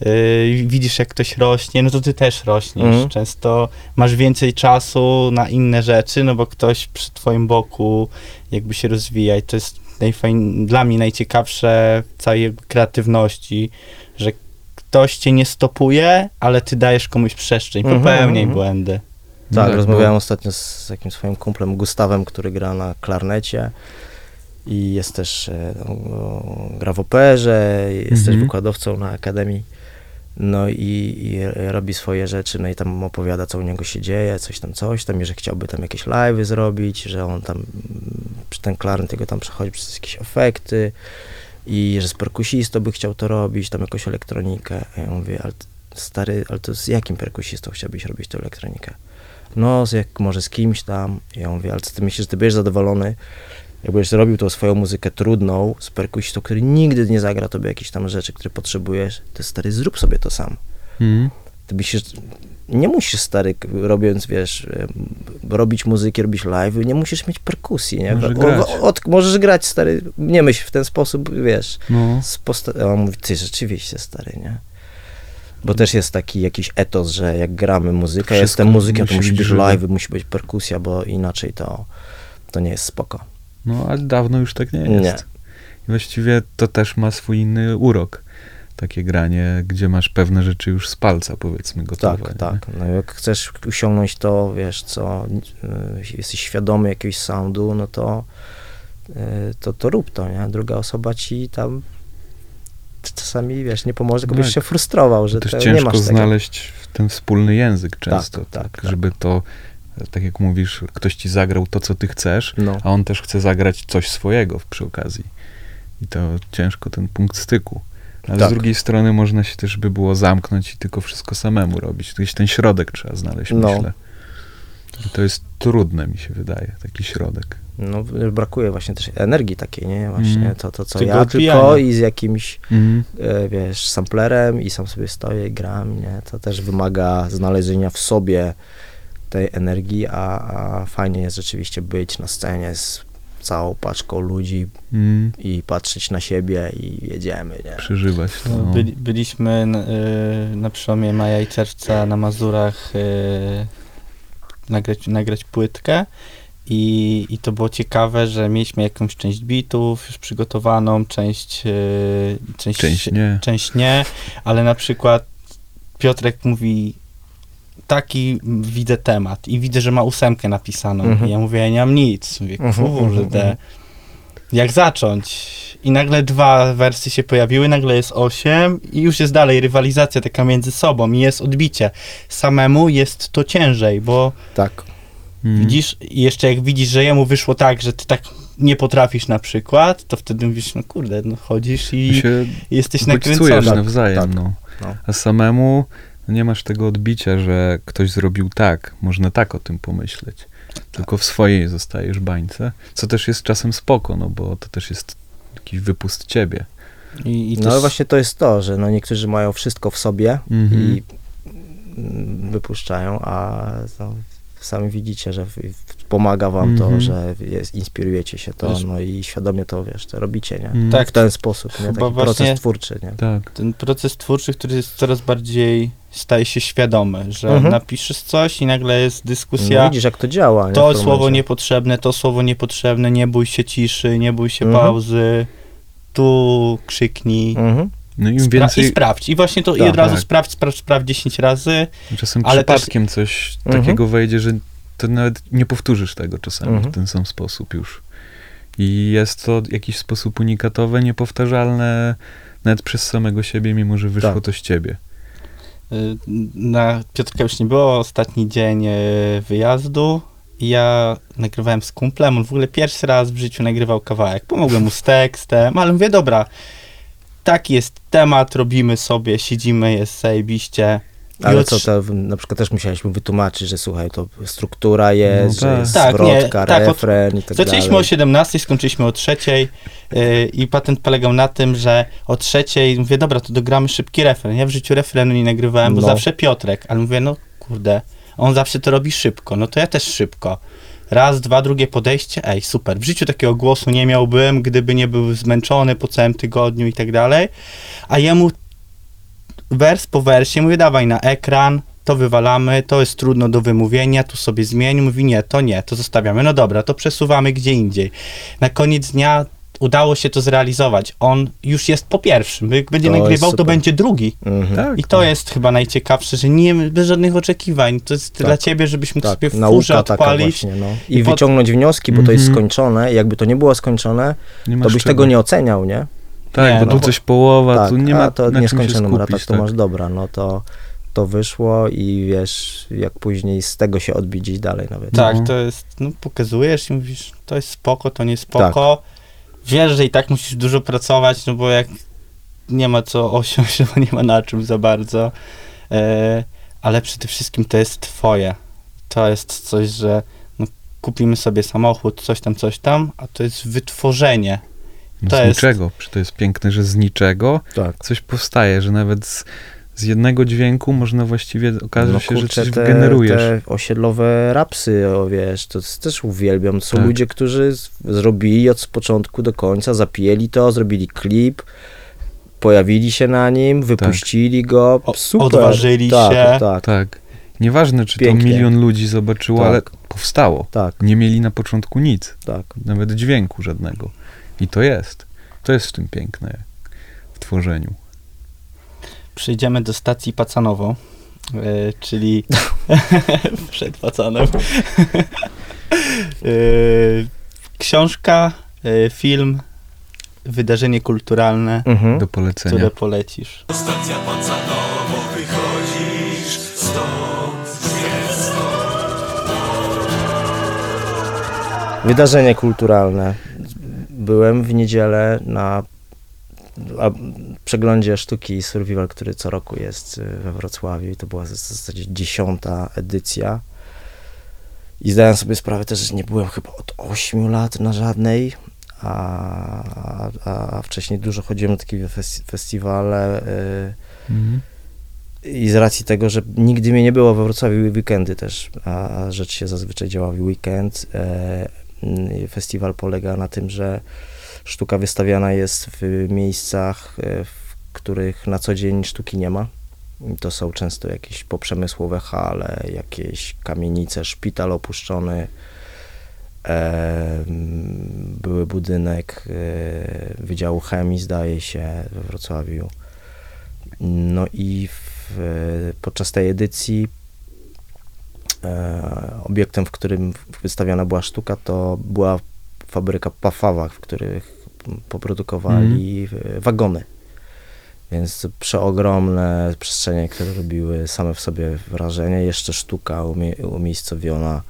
y, widzisz jak ktoś rośnie, no to ty też rośniesz. Mhm. Często masz więcej czasu na inne rzeczy, no bo ktoś przy twoim boku jakby się rozwija i to jest najfajn, dla mnie najciekawsze w całej kreatywności, że ktoś cię nie stopuje, ale ty dajesz komuś przestrzeń, Mhm, popełniaj mhm. błędy. No Tak, tak, rozmawiałem bo- ostatnio z jakimś swoim kumplem Gustawem, który gra na klarnecie i jest też, no, gra w operze, jest też Mhm. wykładowcą na akademii. No i, i robi swoje rzeczy, no i tam opowiada, co u niego się dzieje, coś tam, coś tam, i że chciałby tam jakieś live'y zrobić, że on tam, mm, ten klarnet jego tam przechodzi przez jakieś efekty i że z perkusistą by chciał to robić, tam jakąś elektronikę. A ja mówię, ale stary, ale to z jakim perkusistą chciałbyś robić tę elektronikę? No, z jak, może z kimś tam. I ja mówię, ale co ty myślisz, że ty będziesz zadowolony, jakbyś zrobił tą swoją muzykę trudną z perkusistą, który nigdy nie zagra tobie jakieś tam rzeczy, które potrzebujesz, to stary, zrób sobie to sam. Mhm. Ty myślisz, nie musisz stary, robiąc, wiesz, robić muzyki, robić live, nie musisz mieć perkusji, nie? Możesz O- grać. Od, możesz grać, stary, nie myśl w ten sposób, wiesz, No. posta- on mówi, ty rzeczywiście stary, nie? Bo też jest taki jakiś etos, że jak gramy muzykę, Wszystko jestem muzykiem, to musi być live, musi być perkusja, bo inaczej to, to nie jest spoko. No, ale dawno już tak nie jest. Nie. I właściwie to też ma swój inny urok. Takie granie, gdzie masz pewne rzeczy już z palca, powiedzmy, gotowe. Tak, nie? tak. No jak chcesz osiągnąć to, wiesz, co, y, jesteś świadomy jakiegoś soundu, no to, y, to, to rób to, nie? Druga osoba ci tam czasami, wiesz, nie pomoże, tylko byś Tak. się frustrował, że Też to nie ciężko znaleźć ten wspólny język często, tak, tak, tak. żeby to, tak jak mówisz, ktoś ci zagrał to, co ty chcesz, No, a on też chce zagrać coś swojego przy okazji. I to ciężko ten punkt styku. Ale Tak. z drugiej strony można się też by było zamknąć i tylko wszystko samemu robić. Gdzieś ten środek trzeba znaleźć, No. myślę. I to jest trudne, mi się wydaje, taki środek. no, brakuje właśnie też energii takiej, nie? Właśnie Mm. to, to co Tego ja tylko i z jakimś, e, wiesz, samplerem i sam sobie stoję i gram, nie? To też wymaga znalezienia w sobie tej energii, a, a fajnie jest rzeczywiście być na scenie z całą paczką ludzi Mhm. i patrzeć na siebie i jedziemy, nie? Przeżywać to. No, no. byli, byliśmy na, y, na przełomie maja i czerwca na Mazurach y, nagrać, nagrać płytkę i, i to było ciekawe, że mieliśmy jakąś część bitów już przygotowaną, część, y, część, Część nie. część nie, ale na przykład Piotrek mówi taki widzę temat i widzę, że ma ósemkę napisaną Mhm. i ja mówię, ja nie mam nic. Mówię, Mhm, kurde, mhm. jak zacząć? I nagle dwa wersy się pojawiły, nagle jest osiem i już jest dalej rywalizacja taka między sobą i jest odbicie. Samemu jest to ciężej, bo Tak. Mhm. widzisz, i jeszcze jak widzisz, że jemu wyszło tak, że ty tak nie potrafisz na przykład, to wtedy mówisz, no kurde, no chodzisz i się jesteś nakręcony. nawzajem, tak. no. No. A samemu nie masz tego odbicia, że ktoś zrobił tak, można tak o tym pomyśleć. Tylko w swojej zostajesz bańce, co też jest czasem spoko, no bo to też jest jakiś wypust ciebie. I, i No też- ale właśnie to jest to, że no niektórzy mają wszystko w sobie Mhm. i mm, wypuszczają, a no, sami widzicie, że pomaga wam to, Mhm. że jest, inspirujecie się to, Wiesz- no i świadomie to, wiesz, to robicie, nie? Mm, Tak. W ten sposób, nie? Taki właśnie- proces twórczy, nie? Tak. ten proces twórczy, który jest coraz bardziej staje się świadomy, że Mhm. napiszesz coś i nagle jest No, dyskusja. widzisz, jak to działa, nie? to słowo niepotrzebne, to słowo niepotrzebne, nie bój się ciszy, nie bój się Mhm. pauzy, tu krzyknij. Mhm. No im Spra- I sprawdź. I właśnie to i Tak, od razu tak. sprawdź, sprawdź, sprawdź 10 razy. czasem ale też- przypadkiem coś Mhm. takiego wejdzie, że to nawet nie powtórzysz tego czasami Mhm. w ten sam sposób już. I jest to w jakiś sposób unikatowe, niepowtarzalne nawet przez samego siebie, mimo że wyszło Tak. to z ciebie. Y, Na Piotrka już nie było, ostatni dzień y, wyjazdu ja nagrywałem z kumplem, on w ogóle pierwszy raz w życiu nagrywał kawałek. Pomogłem mu z tekstem, ale mówię, dobra, taki jest temat, robimy sobie, siedzimy, jest zajebiście. Ale od- co, to na przykład też musieliśmy wytłumaczyć, że słuchaj, to struktura jest, No że tak. jest Tak, nie, zwrotka, tak, od- refren i tak Zaczęliśmy dalej. o 17, skończyliśmy o trzeciej yy, i patent polegał na tym, że o trzeciej mówię, dobra, to dogramy szybki refren. Ja w życiu refrenu nie nagrywałem, bo No. zawsze Piotrek, ale mówię, no kurde, on zawsze to robi szybko, no to ja też szybko. Raz, dwa, drugie podejście, ej, super. W życiu takiego głosu nie miałbym, gdyby nie był zmęczony po całym tygodniu i tak dalej. A jemu wers po wersie mówię, dawaj na ekran, to wywalamy, to jest trudno do wymówienia, tu sobie zmień. Mówi, nie, to nie, to zostawiamy. No dobra, to przesuwamy gdzie indziej. Na koniec dnia udało się to zrealizować. On już jest po pierwszym. Jak będzie To nagrywał, to będzie drugi. Mhm. Tak. I to jest chyba najciekawsze, że nie bez żadnych oczekiwań. To jest Tak. dla ciebie, żebyś mógł Tak, sobie w furze nauka taka odpalić. właśnie, no. I, i pod- wyciągnąć wnioski, bo to jest Mhm. skończone. Jakby to nie było skończone, Nie to byś czego. tego nie oceniał, nie? Tak, Nie, bo no tu coś połowa, tak, tu nie a ma to na nieskończony skupić. maraton, to tak. masz dobra, no to, to wyszło i wiesz, jak później z tego się odbić dalej nawet. Tak, No. to jest, no pokazujesz i mówisz, to jest spoko, to nie spoko. Wiesz, że i tak musisz dużo pracować, no bo jak nie ma co osiąść, bo nie ma na czym za bardzo. E, ale przede wszystkim to jest twoje. To jest coś, że no, kupimy sobie samochód, coś tam, coś tam, a to jest wytworzenie. No to z jest- niczego. To jest piękne, że z niczego Tak. coś powstaje, że nawet z, z jednego dźwięku można właściwie okaże No się, że kurczę, coś te, generujesz. te osiedlowe rapsy, o wiesz, to też uwielbiam. To są Tak. ludzie, którzy z- zrobili od początku do końca, zapijeli to, zrobili klip, pojawili się na nim, wypuścili go, O- super. odważyli tak, się. Tak, Tak. Nieważne, czy Pięknie. to milion ludzi zobaczyło, Tak. ale powstało. tak, Nie mieli na początku nic, tak. nawet dźwięku żadnego. I to jest. To jest w tym piękne w tworzeniu. Przejdziemy do stacji Pacanowo, e, czyli przed Pacanem. E, książka, e, film, wydarzenie kulturalne, Mhm. Do polecenia. które polecisz. Wydarzenie kulturalne. Byłem w niedzielę na przeglądzie sztuki Survival, który co roku jest y, we Wrocławiu i to była w zasadzie dziesiąta edycja. I zdałem sobie sprawę też, że nie byłem chyba od 8 lat na żadnej, a, a, wcześniej dużo chodziłem na takie fes- festiwale. Y, Mhm. i z racji tego, że nigdy mnie nie było we Wrocławiu weekendy też, a rzecz się zazwyczaj działa w weekend. E, festiwal polega na tym, że sztuka wystawiana jest w miejscach, e, w których na co dzień sztuki nie ma. To są często jakieś poprzemysłowe hale, jakieś kamienice, szpital opuszczony, e, były budynek e, Wydziału Chemii, zdaje się, we Wrocławiu. No i w, podczas tej edycji e, obiektem, w którym wystawiana była sztuka, to była fabryka Pafawach, w których poprodukowali e, wagony. Więc przeogromne przestrzenie, które robiły same w sobie wrażenie. Jeszcze sztuka umie, umiejscowiona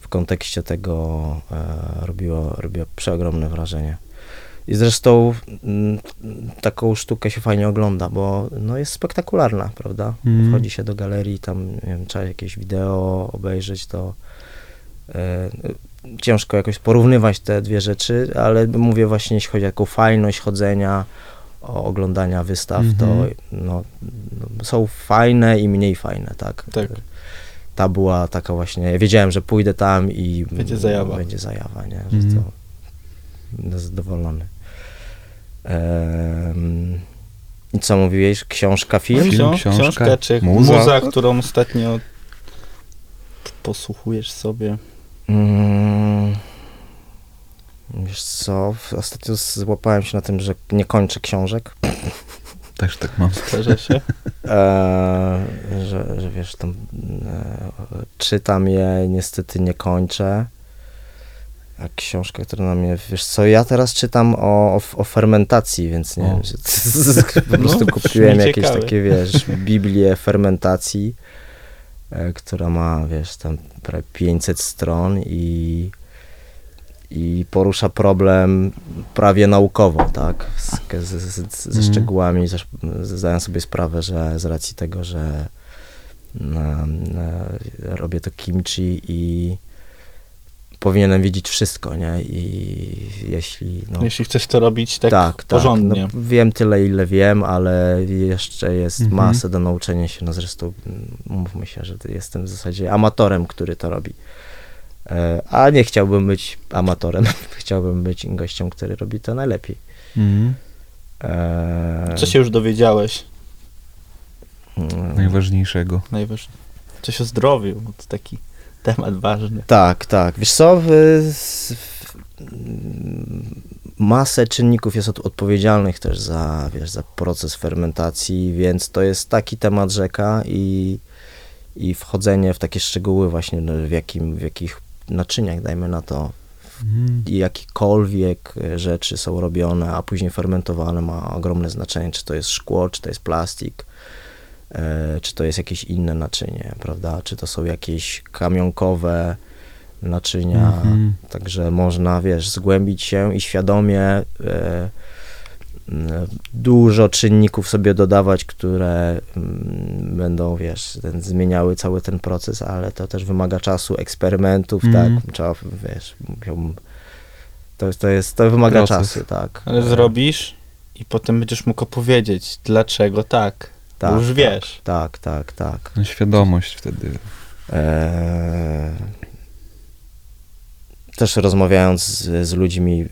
w kontekście tego e, robiło przeogromne wrażenie. I zresztą mm, taką sztukę się fajnie ogląda, bo no, jest spektakularna, prawda? Mhm. Wchodzi się do galerii, tam nie wiem, trzeba jakieś wideo obejrzeć, to e, ciężko jakoś porównywać te dwie rzeczy, ale mówię właśnie, jeśli chodzi o taką fajność chodzenia, o oglądania wystaw, to Mhm. no, no, są fajne i mniej fajne, tak? Tak. Ta była taka właśnie, ja wiedziałem, że pójdę tam i Będzie zajawa. Będzie zajawa, nie? Że Mhm. to będę zadowolony. I co mówiłeś? Książka, film? Film, Książ- książka, książka czy muza. muza, którą ostatnio posłuchujesz sobie. Mm, wiesz co, ostatnio złapałem się na tym, że nie kończę książek. Też tak mam. Zdarza się. E, że, że wiesz, tam e, czytam je, niestety nie kończę. A książka, która na mnie, wiesz co, ja teraz czytam o, o, o fermentacji, więc nie O. wiem, po prostu No, kupiłem jakieś ciekawe. takie, wiesz, Biblię fermentacji. e, która ma, wiesz, tam prawie 500 stron i, i porusza problem prawie naukowo, tak? Z, z, z, ze Mhm. szczegółami, zdaję sobie sprawę, że z racji tego, że na, na, robię to kimchi i powinienem wiedzieć wszystko, nie? I jeśli... No, Jeśli chcesz to robić tak, tak, porządnie. Tak. No, wiem tyle, ile wiem, ale jeszcze jest Mhm. masę do nauczenia się. No zresztą mm, mówmy się, że jestem w zasadzie amatorem, który to robi. E, A nie chciałbym być amatorem. Chciałbym być gościem, który robi to najlepiej. Mhm. E, Co się już dowiedziałeś mm, Najważniejszego. najważniejsze? Coś o zdrowiu, bo to taki temat ważny. Tak, tak. Wiesz co, w, s- w, masę czynników jest od, odpowiedzialnych też za, wiesz, za proces fermentacji, więc to jest taki temat rzeka i, i wchodzenie w takie szczegóły właśnie, no, w, jakim, w jakich naczyniach, dajmy na to, Mhm. i jakikolwiek e, rzeczy są robione, a później fermentowane ma ogromne znaczenie, czy to jest szkło, czy to jest plastik, e, czy to jest jakieś inne naczynie, prawda, czy to są jakieś kamionkowe naczynia, Mhm. także można, wiesz, zgłębić się i świadomie e, dużo czynników sobie dodawać, które mm, będą, wiesz, ten, zmieniały cały ten proces, ale to też wymaga czasu, eksperymentów, Mhm. tak, trzeba, wiesz, to, to jest, to wymaga Proces. czasu, tak. Ale zrobisz i potem będziesz mógł opowiedzieć, dlaczego tak. tak, już tak, wiesz. Tak, tak, tak. No, świadomość wtedy. Eee, też rozmawiając z, z ludźmi,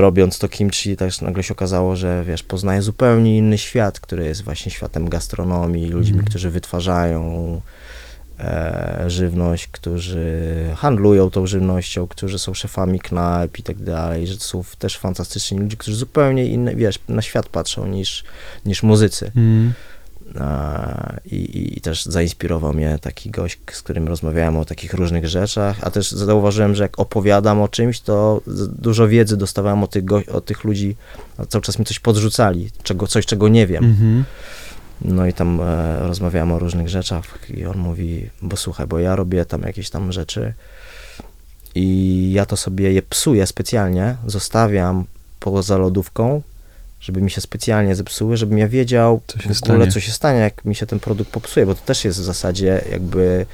robiąc to kimchi, też nagle się okazało, że wiesz, poznaję zupełnie inny świat, który jest właśnie światem gastronomii, ludźmi, Mhm. którzy wytwarzają e, żywność, którzy handlują tą żywnością, którzy są szefami knajp i tak dalej, że to są też fantastyczni ludzie, którzy zupełnie inne, wiesz, na świat patrzą niż, niż muzycy. Mhm. I, i, też zainspirował mnie taki gość, z którym rozmawiałem o takich różnych rzeczach, a też zauważyłem, że jak opowiadam o czymś, to dużo wiedzy dostawałem o tych, o tych ludzi, a cały czas mi coś podrzucali, czego, coś, czego nie wiem. Mhm. No i tam e, rozmawiałem o różnych rzeczach i on mówi, bo słuchaj, bo ja robię tam jakieś tam rzeczy i ja to sobie je psuję specjalnie, zostawiam poza lodówką, żeby mi się specjalnie zepsuły, żebym ja wiedział Co w ogóle, stanie. co się stanie, jak mi się ten produkt popsuje, bo to też jest w zasadzie jakby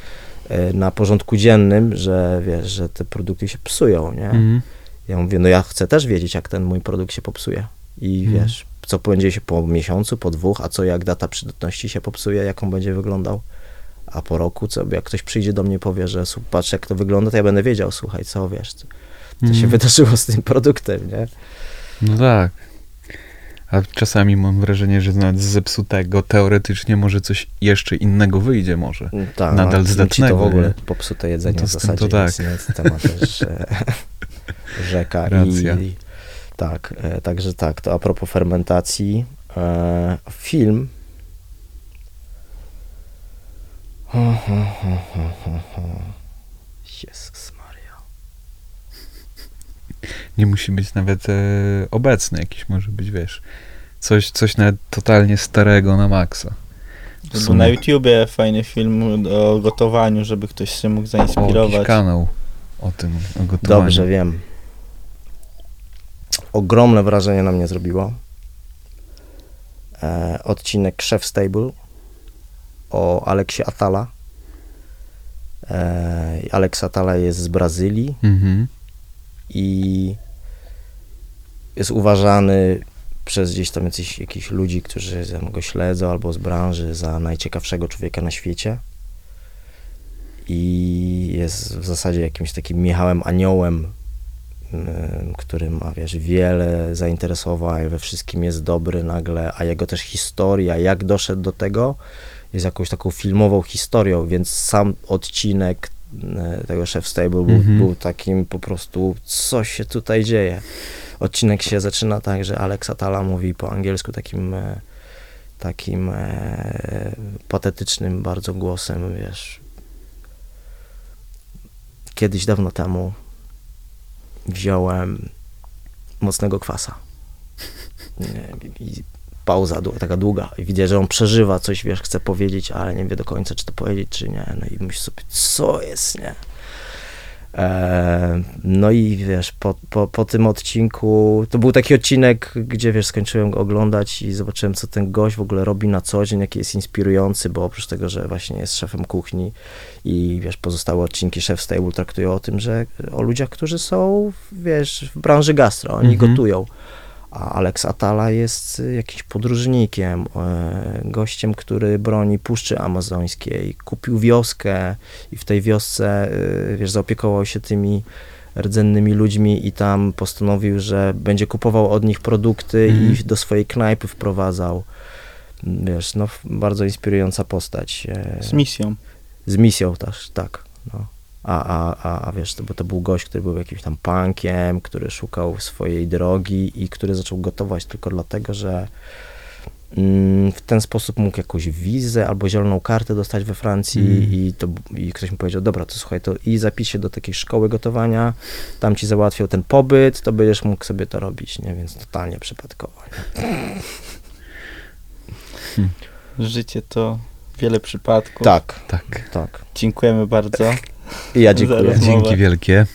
e, na porządku dziennym, że wiesz, że te produkty się psują, nie? Mhm. Ja mówię, no ja chcę też wiedzieć, jak ten mój produkt się popsuje. I Mhm. wiesz, co będzie się po miesiącu, po dwóch, a co jak data przydatności się popsuje, jak on będzie wyglądał. A po roku, co jak ktoś przyjdzie do mnie i powie, że "Słuch, patrz jak to wygląda, to ja będę wiedział, słuchaj, co wiesz, co, co się Mhm. wydarzyło z tym produktem, nie? No tak. A czasami mam wrażenie, że nawet z zepsutego teoretycznie może coś jeszcze innego wyjdzie może. Tak, Nadal no, zdatnego, to w ogóle nie? popsute jedzenie No to w zasadzie to tak. jest, jest temat też e, rzeka. Racja. I, tak, e, także tak, to a propos fermentacji, e, film Ho, Nie musi być nawet e, obecny jakiś, może być, wiesz, coś, coś nawet totalnie starego na maksa. Na YouTubie fajny film o gotowaniu, żeby ktoś się mógł O, zainspirować. kanał o tym, o gotowaniu. Dobrze, wiem. Ogromne wrażenie na mnie zrobiło. E, odcinek Chef Stable o Aleksie Atala. E, Alex Atala jest z Brazylii Mhm. I jest uważany przez gdzieś tam jakichś, jakichś ludzi, którzy go śledzą albo z branży za najciekawszego człowieka na świecie. I jest w zasadzie jakimś takim Michałem Aniołem, ym, który ma, wiesz, wiele zainteresowań, we wszystkim jest dobry nagle, a jego też historia, jak doszedł do tego, jest jakąś taką filmową historią, więc sam odcinek tego Chef Stable był, Mhm. był takim po prostu, co się tutaj dzieje. Odcinek się zaczyna tak, że Alex Atala mówi po angielsku takim e, takim e, patetycznym bardzo głosem, wiesz. Kiedyś dawno temu wziąłem mocnego kwasa. I pauza taka długa i widzę, że on przeżywa coś, wiesz, chce powiedzieć, ale nie wie do końca, czy to powiedzieć, czy nie. No i myśli sobie, co jest, nie? E, no i wiesz, po, po, po tym odcinku, to był taki odcinek, gdzie wiesz, skończyłem go oglądać i zobaczyłem, co ten gość w ogóle robi na co dzień, jaki jest inspirujący, bo oprócz tego, że właśnie jest szefem kuchni i wiesz, pozostałe odcinki Chef Stable traktują o tym, że o ludziach, którzy są, wiesz, w branży gastro, oni Mhm. gotują. A Alex Atala jest y, jakimś podróżnikiem, e, gościem, który broni Puszczy Amazońskiej. Kupił wioskę i w tej wiosce, y, wiesz, zaopiekował się tymi rdzennymi ludźmi i tam postanowił, że będzie kupował od nich produkty Mhm. i do swojej knajpy wprowadzał. Wiesz, no bardzo inspirująca postać. Z misją. z misją też, tak. No. A, a, a, a wiesz, to, bo to był gość, który był jakimś tam punkiem, który szukał swojej drogi i który zaczął gotować tylko dlatego, że mm, w ten sposób mógł jakąś wizę albo zieloną kartę dostać we Francji Mm. i, to, i ktoś mu powiedział, dobra, to słuchaj, to i zapisz się do takiej szkoły gotowania, tam ci załatwią ten pobyt, to będziesz mógł sobie to robić, nie? Więc totalnie przypadkowo. Życie to wiele przypadków. Tak, Tak. tak. Dziękujemy bardzo. I ja dziękuję. Dzięki wielkie.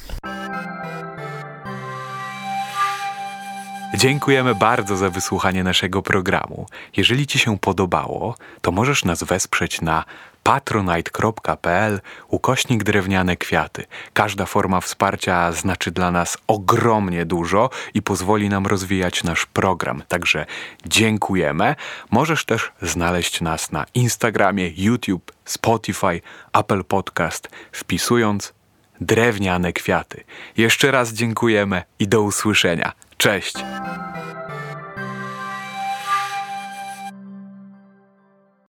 Dziękujemy bardzo za wysłuchanie naszego programu. Jeżeli Ci się podobało, to możesz nas wesprzeć na patronite.pl ukośnik drewniane kwiaty. Każda forma wsparcia znaczy dla nas ogromnie dużo i pozwoli nam rozwijać nasz program. Także dziękujemy. Możesz też znaleźć nas na Instagramie, YouTube, Spotify, Apple Podcast, wpisując drewniane kwiaty. Jeszcze raz dziękujemy i do usłyszenia. Cześć!